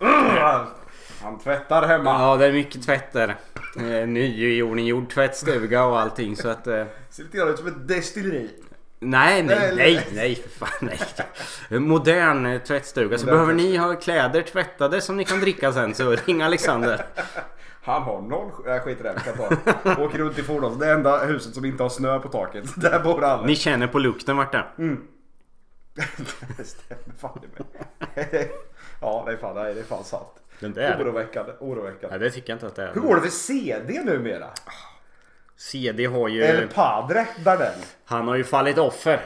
Han tvättar hemma. Ja det är mycket tvätt där. Eh, Nygjord tvättstuga och allting så att... Eh, Ser lite grann ut som ett destilleri. Nej, nej, Nej, nej, nej. nej för fan nej. Modern eh, tvättstuga. Så behöver ni ha kläder tvättade som ni kan dricka sen så ring Alexander. Han har noll... Nej skit i det. Vi kan ta det. Åker runt i fordon. Det enda huset som inte har snö på taket. Där bor alla. Ni känner på lukten vart det Det stämmer fan i mig. Ja det är fan, nej, det är fan sant. Oroväckande. Oroväckande. Nej det tycker jag inte att det är. Hur går det för CD numera? CD har ju... Eller Padre Dardel? Han har ju fallit offer.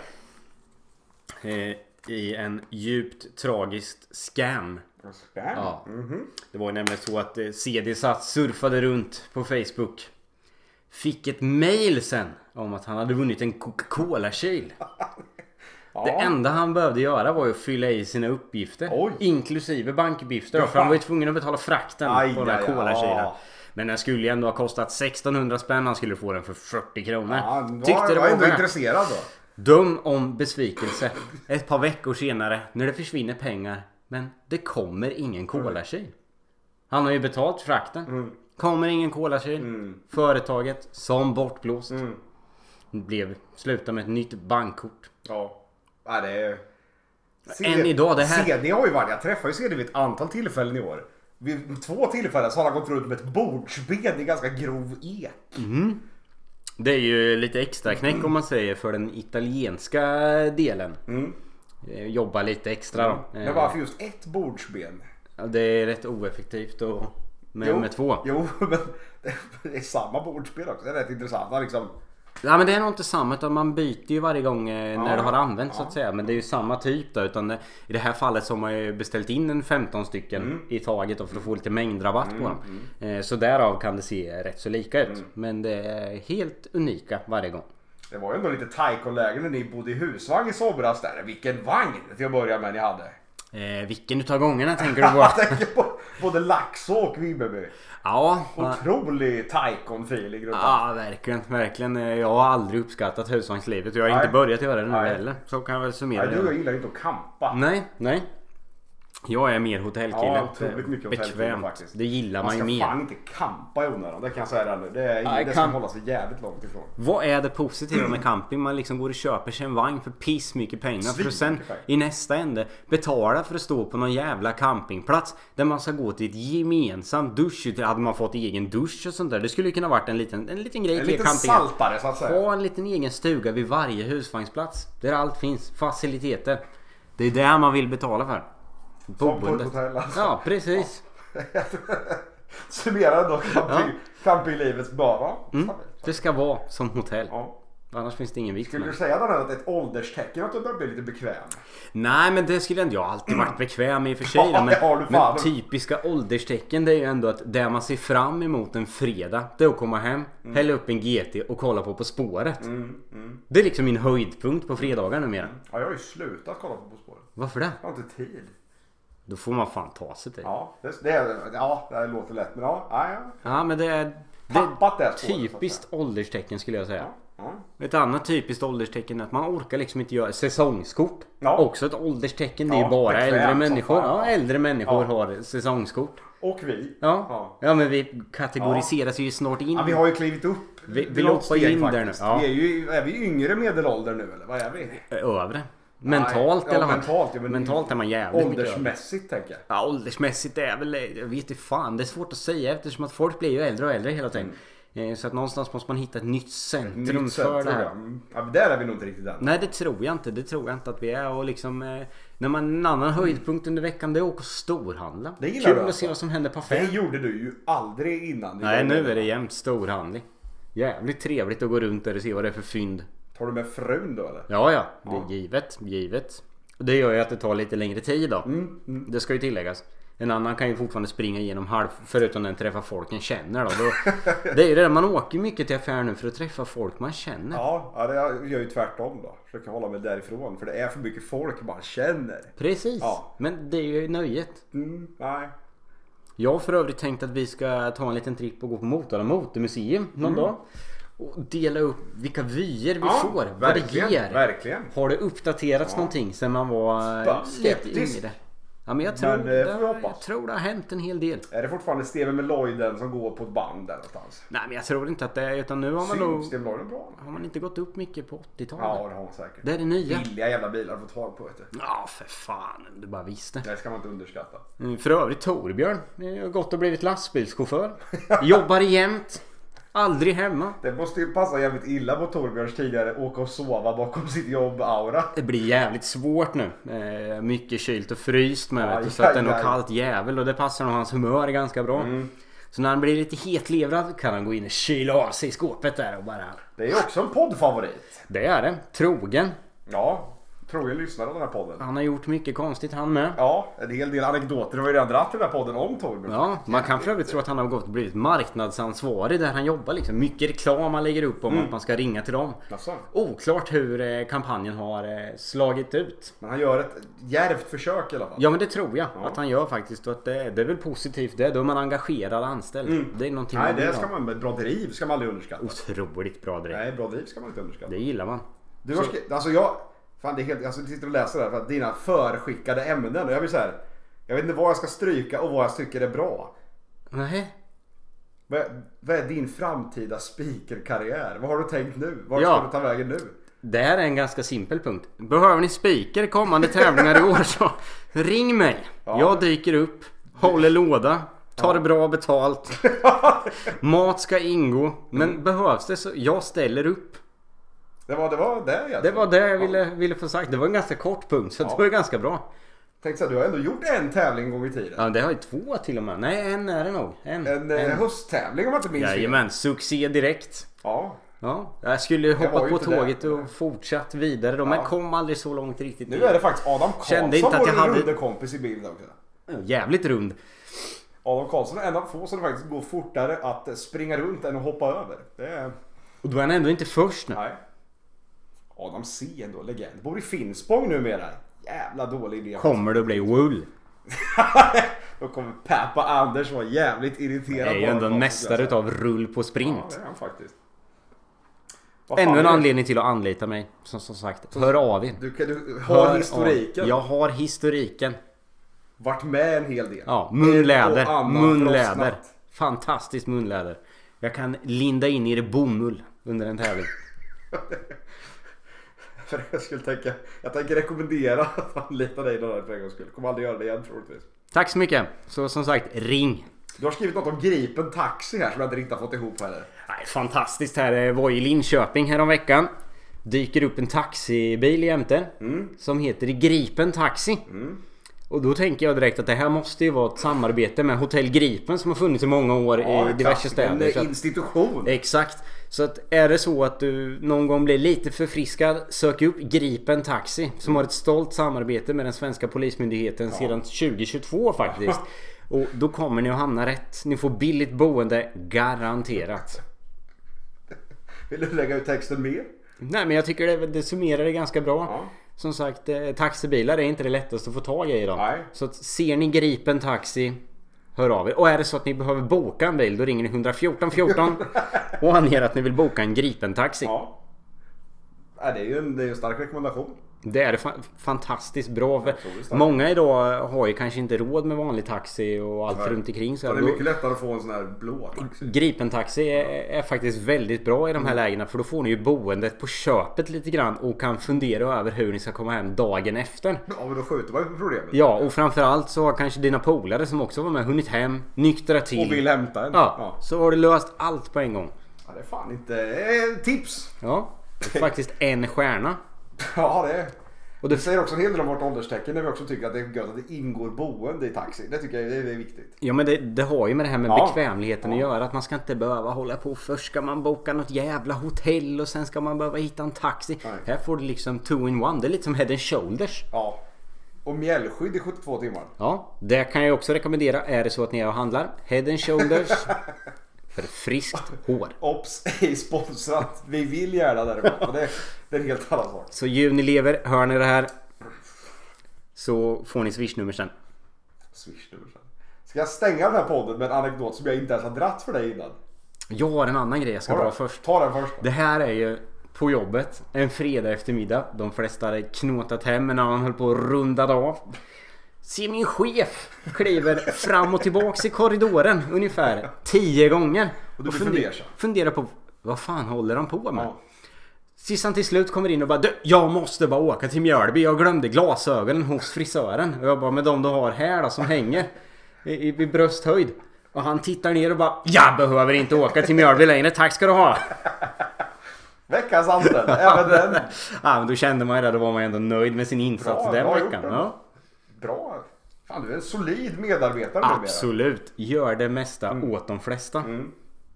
Eh, I en djupt tragiskt scam. Ja. Det var ju nämligen så att eh, CD satt surfade runt på Facebook. Fick ett mail sen om att han hade vunnit en Coca-Cola-kyl. Det enda han behövde göra var ju att fylla i sina uppgifter. Oj. Inklusive bankuppgifter. För han var ju tvungen att betala frakten Aj, på den här aj, aj. Men den skulle ju ändå ha kostat 1600 spänn. Han skulle få den för 40 kronor. Ja, var, Tyckte det var var ändå intresserad då. Döm om besvikelse. Ett par veckor senare när det försvinner pengar. Men det kommer ingen kolakyl. Han har ju betalt frakten. Kommer ingen kolakyl. Företaget som bortblåst. Blev sluta med ett nytt bankkort. Ja. Ja, det är... Än idag, det här- CD har ju varit... Jag träffade ju CD vid ett antal tillfällen i år. Vid två tillfällen så har han gått runt med ett bordsben i ganska grov ek. Det är ju lite extra knäck om man säger för den italienska delen. Eh, Jobba lite extra då. Men Eh, varför just ett bordsben? Det är rätt oeffektivt och med, Jo, med två. Jo, men det är samma bordsben också. Det är rätt intressant. Han liksom... Ja men det är nog inte samma utan man byter ju varje gång eh, när Ja, det har använts så ja. att säga. Men det är ju samma typ då. Utan det, I det här fallet så har man ju beställt in en 15 stycken Mm. i taget då för att få lite mängdrabatt på dem. Eh, så därav kan det se rätt så lika ut. Mm. Men det är helt unika varje gång. Det var ju ändå lite Taikon-läge när ni bodde i husvagn i somras där. Vilken vagn till att börja med ni hade. Eh, vilken utav gångerna tänker du på? Jag både Laxå och Vimmerby. ja, Otrolig Taikon-feeling runt ja verkligen, verkligen. Eh, Jag har aldrig uppskattat husvagnslivet. Jag har Nej. inte börjat göra det nu Nej. heller. Så kan jag väl summera Nej, det. du gillar ju inte att kampa. Nej, nej. Jag är mer hotellkille. Ja, otroligt mycket hotellkille faktiskt. Det gillar man, Man ju ska mer. fan inte kampa i onödan, det kan jag säga nu. Det, är, Nej, det ska man hålla sig jävligt långt ifrån. Vad är det positiva med camping? Man liksom går och köper sig en vagn för piss mycket pengar för att sen i nästa ände betala för att stå på någon jävla campingplats där man ska gå till ett gemensamt dusch. Hade man fått egen dusch och sånt där. Det skulle ju kunna varit en liten, en liten grej En till liten campingen. saltare så att säga. Ha en liten egen stuga vid varje husvagnsplats. Där allt finns. Faciliteter. Det är där man vill betala för. Som Boendet. hotell alltså. Ja, precis. Summerar då camping, campinglivets börda. Mm. Det ska vara som hotell. Ja. Annars finns det ingen vits Skulle du det. säga då att ett ålderstecken att du börjar bli lite bekväm? Nej men det skulle inte jag alltid varit bekväm i och för sig. Ja, det har men, men typiska ålderstecken det är ju ändå att det man ser fram emot en fredag det är att komma hem, Mm. hälla upp en GT och kolla på På spåret. Det är liksom min höjdpunkt på fredagar numera. Ja, jag har ju slutat kolla på På spåret. Varför det? Jag har inte tid. Då får man fan ta sig till. Ja, det, det, ja, det låter lätt men ja. ja, ja. Ja men det är, det Tappat det är spåret, typiskt ålderstecken skulle jag säga. Ett annat typiskt ålderstecken är att man orkar liksom inte göra säsongskort. Ja. Också ett ålderstecken. Det är Ja, ju bara äldre människor. Ja, äldre människor Ja. har säsongskort. Och vi. Ja. Ja. ja, men vi kategoriseras ju snart in. Ja, vi har ju klivit upp. Vi- vi loppar in där nu. faktiskt. Ja. Vi är ju är vi yngre medelålder nu eller vad är vi? Övre. Mentalt ja, i alla fall. mentalt, ja, men- mentalt är man jävligt. Åldersmässigt tänker jag. Ja, åldersmässigt är väl, jag vet inte fan. Det är svårt att säga eftersom att folk blir ju äldre och äldre hela tiden. Eh, Så att någonstans måste man hitta ett nytt centrum Nytt för sätt, det här. Mm. Ja, där är vi nog inte riktigt än. Nej det tror jag inte. Det tror jag inte att vi är. Och liksom, eh, när man, en annan höjdpunkt under veckan det är att åka och storhandla. Det gillar Kul du att alltså? se vad som händer på Det affären. gjorde du ju aldrig innan. Nej nu är det jämt storhandling. Jävligt trevligt att gå runt där och se vad det är för fynd. Tar du med frun då eller? Ja ja, det är givet. Givet. Det gör ju att det tar lite längre tid då. Mm, Det ska ju tilläggas. En annan kan ju fortfarande springa igenom halv förutom den träffar folk en känner då. då det är ju det där, man åker mycket till affären nu för att träffa folk man känner. Ja, ja det gör ju tvärtom då. Försöker hålla mig därifrån. För det är för mycket folk man känner. Precis. Ja. Men det är ju nöjet. Mm, nej. Jag har för övrigt tänkt att vi ska ta en liten tripp och gå på Motala Motormuseum någon dag. Och dela upp vilka vyer vi. Ja, får. Vad det ger. verkligen. Har det uppdaterats någonting sen man var eh, Bara lite yngre? Ja men jag tror, Men, eh, det, jag tror det har hänt en hel del. Är det fortfarande Steven med Lloyden som går på ett band där någonstans? Nej men jag tror inte att det är utan nu har man nog Steven Lloyden bra? har man inte gått upp mycket på 80-talet. Ja, det har man säkert. Det är det nya. Billiga jävla bilar att få tag på vet du. Ja för fan, du bara visste. Det ska man inte underskatta. Mm, För övrigt Torbjörn, eh, har gått och blivit lastbilschaufför. Jobbar jämt. Aldrig hemma. Det måste ju passa jävligt illa på Torbjörns tidigare åka och sova bakom sitt jobb-aura. Det blir jävligt svårt nu. Eh, mycket kylt och fryst med vet du, Aj, Så att det är aj, nog aj. kallt jävel och det passar nog hans humör ganska bra. Mm. Så när han blir lite hetlevrad kan han gå in och kyla av sig i skåpet där och bara... Det är också en poddfavorit. Det är det. Trogen. Ja, trogen lyssnare av den här podden. Han har gjort mycket konstigt han med. Ja, en hel del anekdoter har vi redan dragit i den här podden om Torbjörn. Ja, man kan för övrigt tro att han har gått och blivit marknadsansvarig där han jobbar liksom. Mycket reklam han lägger upp om Mm. att man ska ringa till dem. Jaså? Oklart hur eh, kampanjen har eh, slagit ut. Men han gör ett djärvt försök i alla fall. Ja men det tror jag Ja. att han gör faktiskt. Och att det, det är väl positivt det. Då är man engagerad anställd. Det är någonting Mm. Nej, man det ska man med bra driv ska man aldrig underskatta. Otroligt bra direkt. Nej, bra driv ska man inte underskatta. Det gillar man. Du har skrivit, alltså jag, fan det är helt, alltså jag sitter och läser där för att dina förskickade ämnen och jag blir så här. Jag vet inte vad jag ska stryka och vad jag tycker är bra. Nej. Vad är, vad är din framtida speakerkarriär? Vad har du tänkt nu? Var Ja. ska du ta vägen nu? Det här är en ganska simpel punkt. Behöver ni speaker kommande tävlingar i år så ring mig. Ja. Jag dyker upp, håller låda, tar bra betalt. Mat ska ingå. Men Mm. behövs det så jag ställer upp. Det var det, var det egentligen. Det var det jag ville, ville få sagt. Det var en ganska kort punkt så det var ganska bra. Tänkte så här, du har ändå gjort en tävling en gång i tiden. Ja det har ju två till och med. Nej en är det nog. En. En, eh, hösttävling om jag inte minns fel. Jajamän, succé direkt. Ja. Ja, jag skulle var hoppat på tåget och fortsatt vidare då, men Ja. kom aldrig så långt riktigt. Nu är det faktiskt Adam Karlsson Kände inte att jag hade- runde kompis i bild också. Jävligt rund. Adam Karlsson är en av få som faktiskt går fortare att springa runt än att hoppa över. Det är... Och då är han ändå inte först nu. Nej. Adam C ändå, legend. Bor i Finspång numera. Jävla dålig idé. Kommer det att bli wool. Då kommer pappa Anders vara jävligt Det irriterad. är ju ändå en mästare Karlsson. utav rull på Ja, sprint. det är han faktiskt. Ännu en det? anledning till att anlita mig. Som, som sagt, hör av er. Du, kan- du Hör har historiken. Av. Jag har historiken. Varit med en hel del. Ja, munläder. Munläder. frostnatt. Fantastiskt munläder. Jag kan linda in i det bomull under en tävling. För jag skulle tänka, jag tänker rekommendera att anlita dig för en gångs skull. Kommer aldrig göra det igen troligtvis. Tack så mycket. Så som sagt, ring. Du har skrivit något om Gripen Taxi här som jag inte har fått ihop heller. Nej, fantastiskt här. Jag var i Linköping här om veckan. Dyker upp en taxibil jämte. Som heter Gripen Taxi. Och då tänker jag direkt att det här måste ju vara ett samarbete med Hotell Gripen som har funnits i många år i diverse städer. En att, institution. exakt. Så att är det så att du någon gång blir lite förfriskad Sök upp Gripen Taxi Som har ett stolt samarbete med den svenska polismyndigheten sedan 2022 faktiskt. Och då kommer ni att hamna rätt. Ni får billigt boende garanterat. Vill du lägga ut texten mer? Nej men jag tycker det, det summerar det ganska bra. Ja. Som sagt, eh, taxibilar är inte det lättaste att få tag i idag. Nej. Så att ser ni Gripen Taxi, hör av er. Och är det så att ni behöver boka en bil, då ringer ni 114 14 och anger att ni vill boka en Gripen Taxi. Ja. Ja, det är ju en, det är en stark rekommendation. Det är fa- fantastiskt bra. Många idag har ju kanske inte råd med vanlig taxi och allt Nej. runt omkring. Så det är mycket lättare att få en sån här blå taxi. Gripen-taxi är, är faktiskt väldigt bra i de Mm. här lägena för då får ni ju boendet på köpet lite grann och kan fundera över hur ni ska komma hem dagen efter. Ja men då skjuter man ju på problemet. Ja, och framförallt så har kanske dina polare som också var med hunnit hem, nyktrat till. Och vill hämta en. Ja, ja. så har du löst allt på en gång. Ja, det är fan inte... Eh, tips! Ja, faktiskt en stjärna. Ja det är. Och Det det, säger också en hel del om vårt ålderstecken när vi också tycker att det är gött att det ingår boende i taxi. Det tycker jag är, det är viktigt. ja men det, det har ju med det här med Ja. bekvämligheten att Ja. göra. Att man ska inte behöva hålla på. Först ska man boka något jävla hotell och sen ska man behöva hitta en taxi. Nej. Här får du liksom two in one. Det är lite som head and shoulders. Ja. Och mjällskydd i 72 timmar. Ja, det kan jag också rekommendera. Är det så att ni är och handlar. Head and shoulders. För friskt hår. Ops, ej sponsrat. Vi vill gärna däremot. Det, det är en helt annan sak. Så ju ni lever, hör ni det här. Så får ni swishnummer sen. Swish nu sen. Ska jag stänga den här podden med en anekdot som jag inte ens har dratt för dig innan? Jag har en annan grej jag ska dra först. Ta den först. Det här är ju på jobbet en fredag eftermiddag. De flesta hade knotat hem, en annan höll på att runda av. Se min chef kliver fram och tillbaks i korridoren ungefär tio gånger. Och du blir funder- fundersam. funderar på vad fan håller han på med? Ja. Tills han till slut kommer in och bara du, jag måste bara åka till Mjölby. Jag glömde glasögonen hos frisören. Och jag bara med de du har här då som hänger i, i, i brösthöjd. Och han tittar ner och bara jag behöver inte åka till Mjölby längre. Tack ska du ha. Veckans anställd. Även den. Ja, men då kände man ju det. Då var man ändå nöjd med sin insats Bra, den veckan. Ja, Bra. Fan du är en solid medarbetare absolut. Gör det mesta Mm. åt de flesta.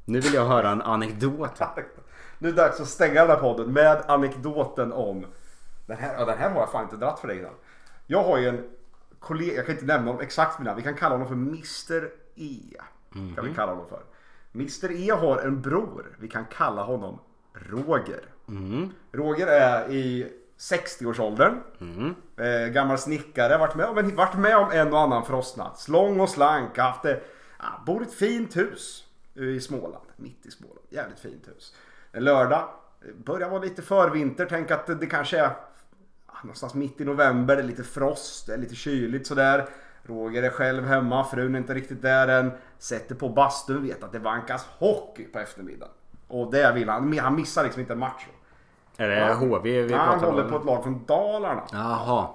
Nu vill jag höra en anekdot. Nu är det dags att stänga den här podden med anekdoten om... Den här, ja, den här har jag fan inte dratt för dig innan. Jag har ju en kollega, jag kan inte nämna honom exakt namn. Vi kan kalla honom för Mr E. Kan vi kalla honom för. Mr E har en bror. Vi kan kalla honom Roger. Roger är i 60-årsåldern. Eh, gammal snickare. Varit med, om, varit med om en och annan frostnatt. Lång och slank. Haft det, ja, bor i ett fint hus i Småland. Mitt i Småland. Jävligt fint hus. En lördag. Börjar vara lite förvinter. Tänk att det, kanske är någonstans mitt i november. Det är lite frost. Det är lite kyligt sådär. Roger är själv hemma. Frun är inte riktigt där än. Sätter på bastun. Vet att det vankas hockey på eftermiddagen. Och det vill han. Han missar liksom inte en match. Är det HV vi Ja, han pratar håller om? på ett lag från Dalarna. Jaha.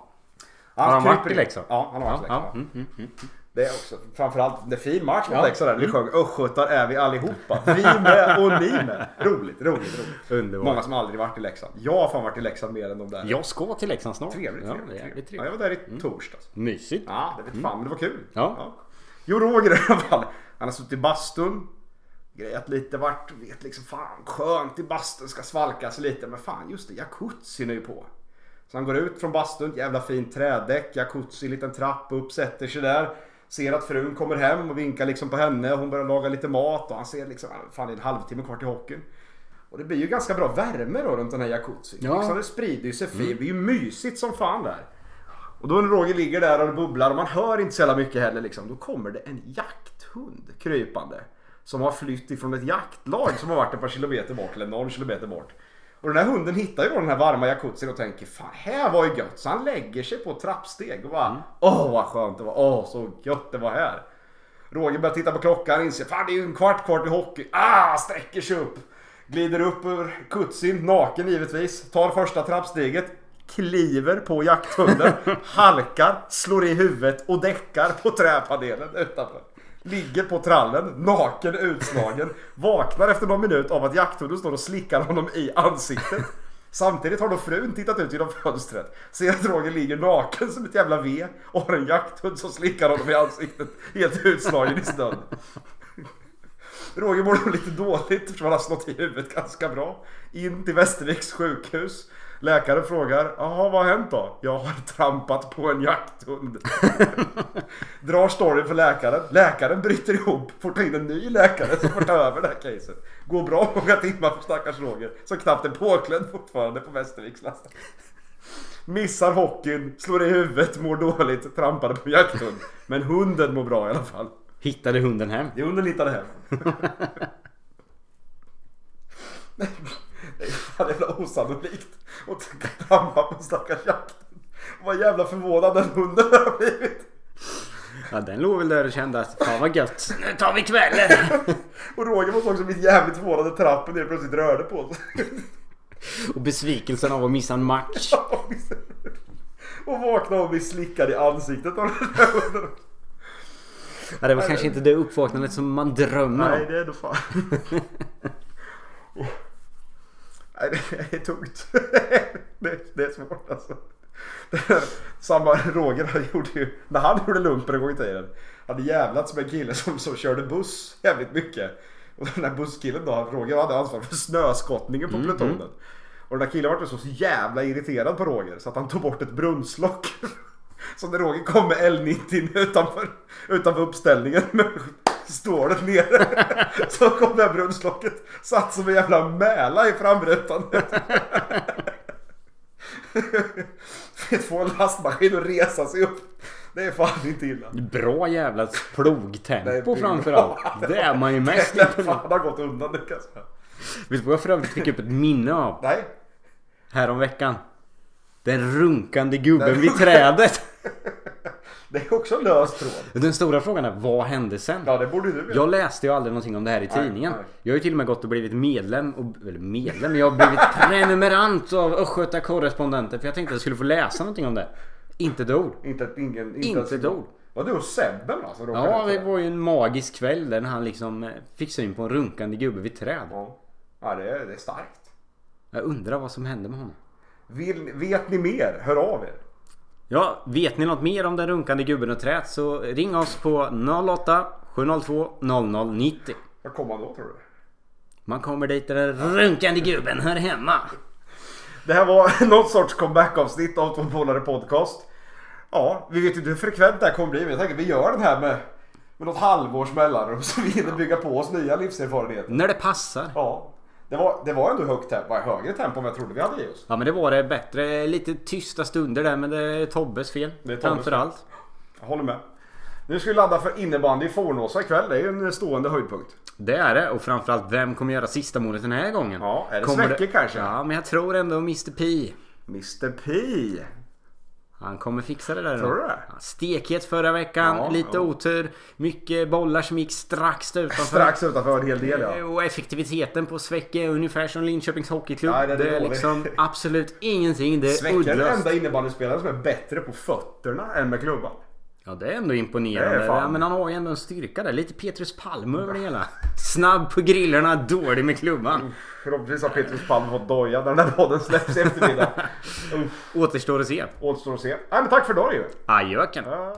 Han han kryper varit i. Leksand? Ja, han har varit i Ja, Leksand. ja, mm, mm, mm. Det är också framförallt det är fin match mot Ja. Leksand där. Vi sjöng Östgötar är vi allihopa. Vi med och ni med. Roligt, roligt, roligt. Underbart. Många som aldrig varit i Leksand. Jag har fan varit i Leksand mer än de där. Jag ska till Leksand snart. Trevligt, Ja, trevligt. är trevligt. jävligt Ja, jag trevligt. var där i torsdags. Mysigt. Ja, det vet fan, men det var kul. Ja. Jo, Roger i alla fall. Han har suttit i bastun. Grejat lite vart, vet liksom fan skönt i bastun ska svalkas lite. Men fan just det, jacuzzin är ju på. Så han går ut från bastun, jävla fint trädäck, jacuzzi, liten trapp upp, sätter sig där. Ser att frun kommer hem och vinkar liksom på henne. Hon börjar laga lite mat och han ser liksom, fan det är en halvtimme kvar till hockeyn. Och det blir ju ganska bra värme då runt den här jacuzzin. Ja. Liksom det sprider ju sig fint. Det blir ju mysigt som fan där. Och då när Roger ligger där och det bubblar och man hör inte så jävla mycket heller liksom. Då kommer det en jakthund krypande. Som har flytt ifrån ett jaktlag som har varit ett par kilometer bort eller någon kilometer bort. Och den här hunden hittar ju då den här varma jacuzzin och tänker fan här var ju gött. Så han lägger sig på ett trappsteg och bara åh vad skönt det var. Åh så gött det var här. Roger börjar titta på klockan och inser fan det är ju en kvart kvar till hockey. Ah, sträcker sig upp. Glider upp ur kutsin, naken givetvis. Tar första trappsteget. Kliver på jakthunden. halkar, slår i huvudet och däckar på träpanelen utanför. Ligger på trallen, naken, utslagen. Vaknar efter någon minut av att jakthunden står och slickar honom i ansiktet. Samtidigt har då frun tittat ut genom fönstret. Ser att Roger ligger naken som ett jävla V och har en jakthund som slickar honom i ansiktet. Helt utslagen i snön. Roger mår nog lite dåligt eftersom han har slått i huvudet ganska bra. In till Västerviks sjukhus. Läkaren frågar, jaha vad har hänt då? Jag har trampat på en jakthund. Drar storyn för läkaren. Läkaren bryter ihop, får ta in en ny läkare som får ta över det här caset. Går bra många timmar för stackars Roger som knappt är påklädd fortfarande på Västerviks lasset. Missar hockeyn, slår i huvudet, mår dåligt, trampade på jakthund. Men hunden mår bra i alla fall. Hittade hunden hem? Det hunden hittade hem. Fan jävla osannolikt. Och trampa på stackars jakten. Vad jävla förvånad den hunden har blivit. Ja den låg väl där och kände att fan vad gött. Nu tar vi kvällen. Och Roger var också blivit jävligt förvånad när trappen helt plötsligt rörde på sig. Och besvikelsen av att missa en match. Och vakna och bli slickad i ansiktet av den där hunden. Ja, det var kanske inte det uppvaknandet som man drömmer Nej om. det är då fan. Nej det är tungt. Det, det är svårt alltså. Samma Roger han gjorde ju, när han gjorde lumpen en gång i tiden. Hade jävlats med en kille som, som körde buss jävligt mycket. Och den här busskillen då, Roger hade ansvar för snöskottningen på plutonen. Och den där killen var så jävla irriterad på Roger så att han tog bort ett brunnslock. Så när Roger kom med L90 utanför, utanför uppställningen med stålet nere. Så kom det här brunnslocket. Satt som en jävla mäla i framrutan. Få en lastmaskin att resa sig upp. Det är fan inte illa. Bra jävla plogtempo Det är framförallt. Det är man ju mest Det imponerad fan har gått undan nu kan jag. Vet du vad jag för övrigt fick upp ett minne av? Nej. Härom veckan. Den runkande gubben vid trädet. Det är också en lös tråd. Den stora frågan är vad hände sen? Ja det borde du veta. Jag läste ju aldrig någonting om det här i Nej, tidningen. nej. Jag har ju till och med gått och blivit medlem, och, eller medlem, jag har blivit prenumerant av Östgöta Correspondenten för jag tänkte att jag skulle få läsa någonting om det. Inte ett ord. Inte, ingen, inte, Inte ens ett ord. Var du och Sebben alltså? Ja, det var ju en magisk kväll där han liksom eh, fick syn på en runkande gubbe vid träd. Ja, ja det, är, det är starkt. Jag undrar vad som hände med honom. Vill, vet ni mer? Hör av er. Ja, vet ni något mer om den runkande gubben och träet så ring oss på 08 702 0090. Vad kommer han då tror du? Man kommer dit där den runkande gubben hör hemma. Det här var någon sorts comeback-avsnitt av Två Polare Podcast. Ja, vi vet inte hur frekvent det här kommer bli men jag tänker vi gör den här med, med något halvårs mellanrum så vi hinner bygga på oss nya livserfarenheter. När det passar. Ja, det var, det var ändå högt tempo, högre tempo än vad jag trodde vi hade i oss. Ja men det var det bättre. Lite tysta stunder där men det är Tobbes fel. Det är Tobbes Framförallt. Jag håller med. Nu ska vi ladda för innebandy i Fornåsa ikväll. Det är ju en stående höjdpunkt. Det är det. Och framförallt vem kommer göra sista målet den här gången? Ja, är det Kommer Svecke kanske? Ja men jag tror ändå Mr P. Mr P. Han kommer fixa det där Tror du det? Stekhet förra veckan, Ja, lite ja. otur. Mycket bollar som gick strax utanför. Strax utanför en hel del ja. Och effektiviteten på Svecke är ungefär som Linköpings Hockeyklubb. Nej, det är det är dåligt. liksom absolut ingenting. Det är Svecke är den enda innebandyspelaren som är bättre på fötterna än med klubban. Ja det är ändå imponerande. Ja, men han har ju ändå en styrka där. Lite Petrus Palme över det hela. Snabb på grillorna, dålig med klubban. Förhoppningsvis har Petrus Palm fått doja när den här podden släpps i eftermiddag. Återstår att se. Återstår att se. Nej men tack för idag ju. Ajöken. Ja.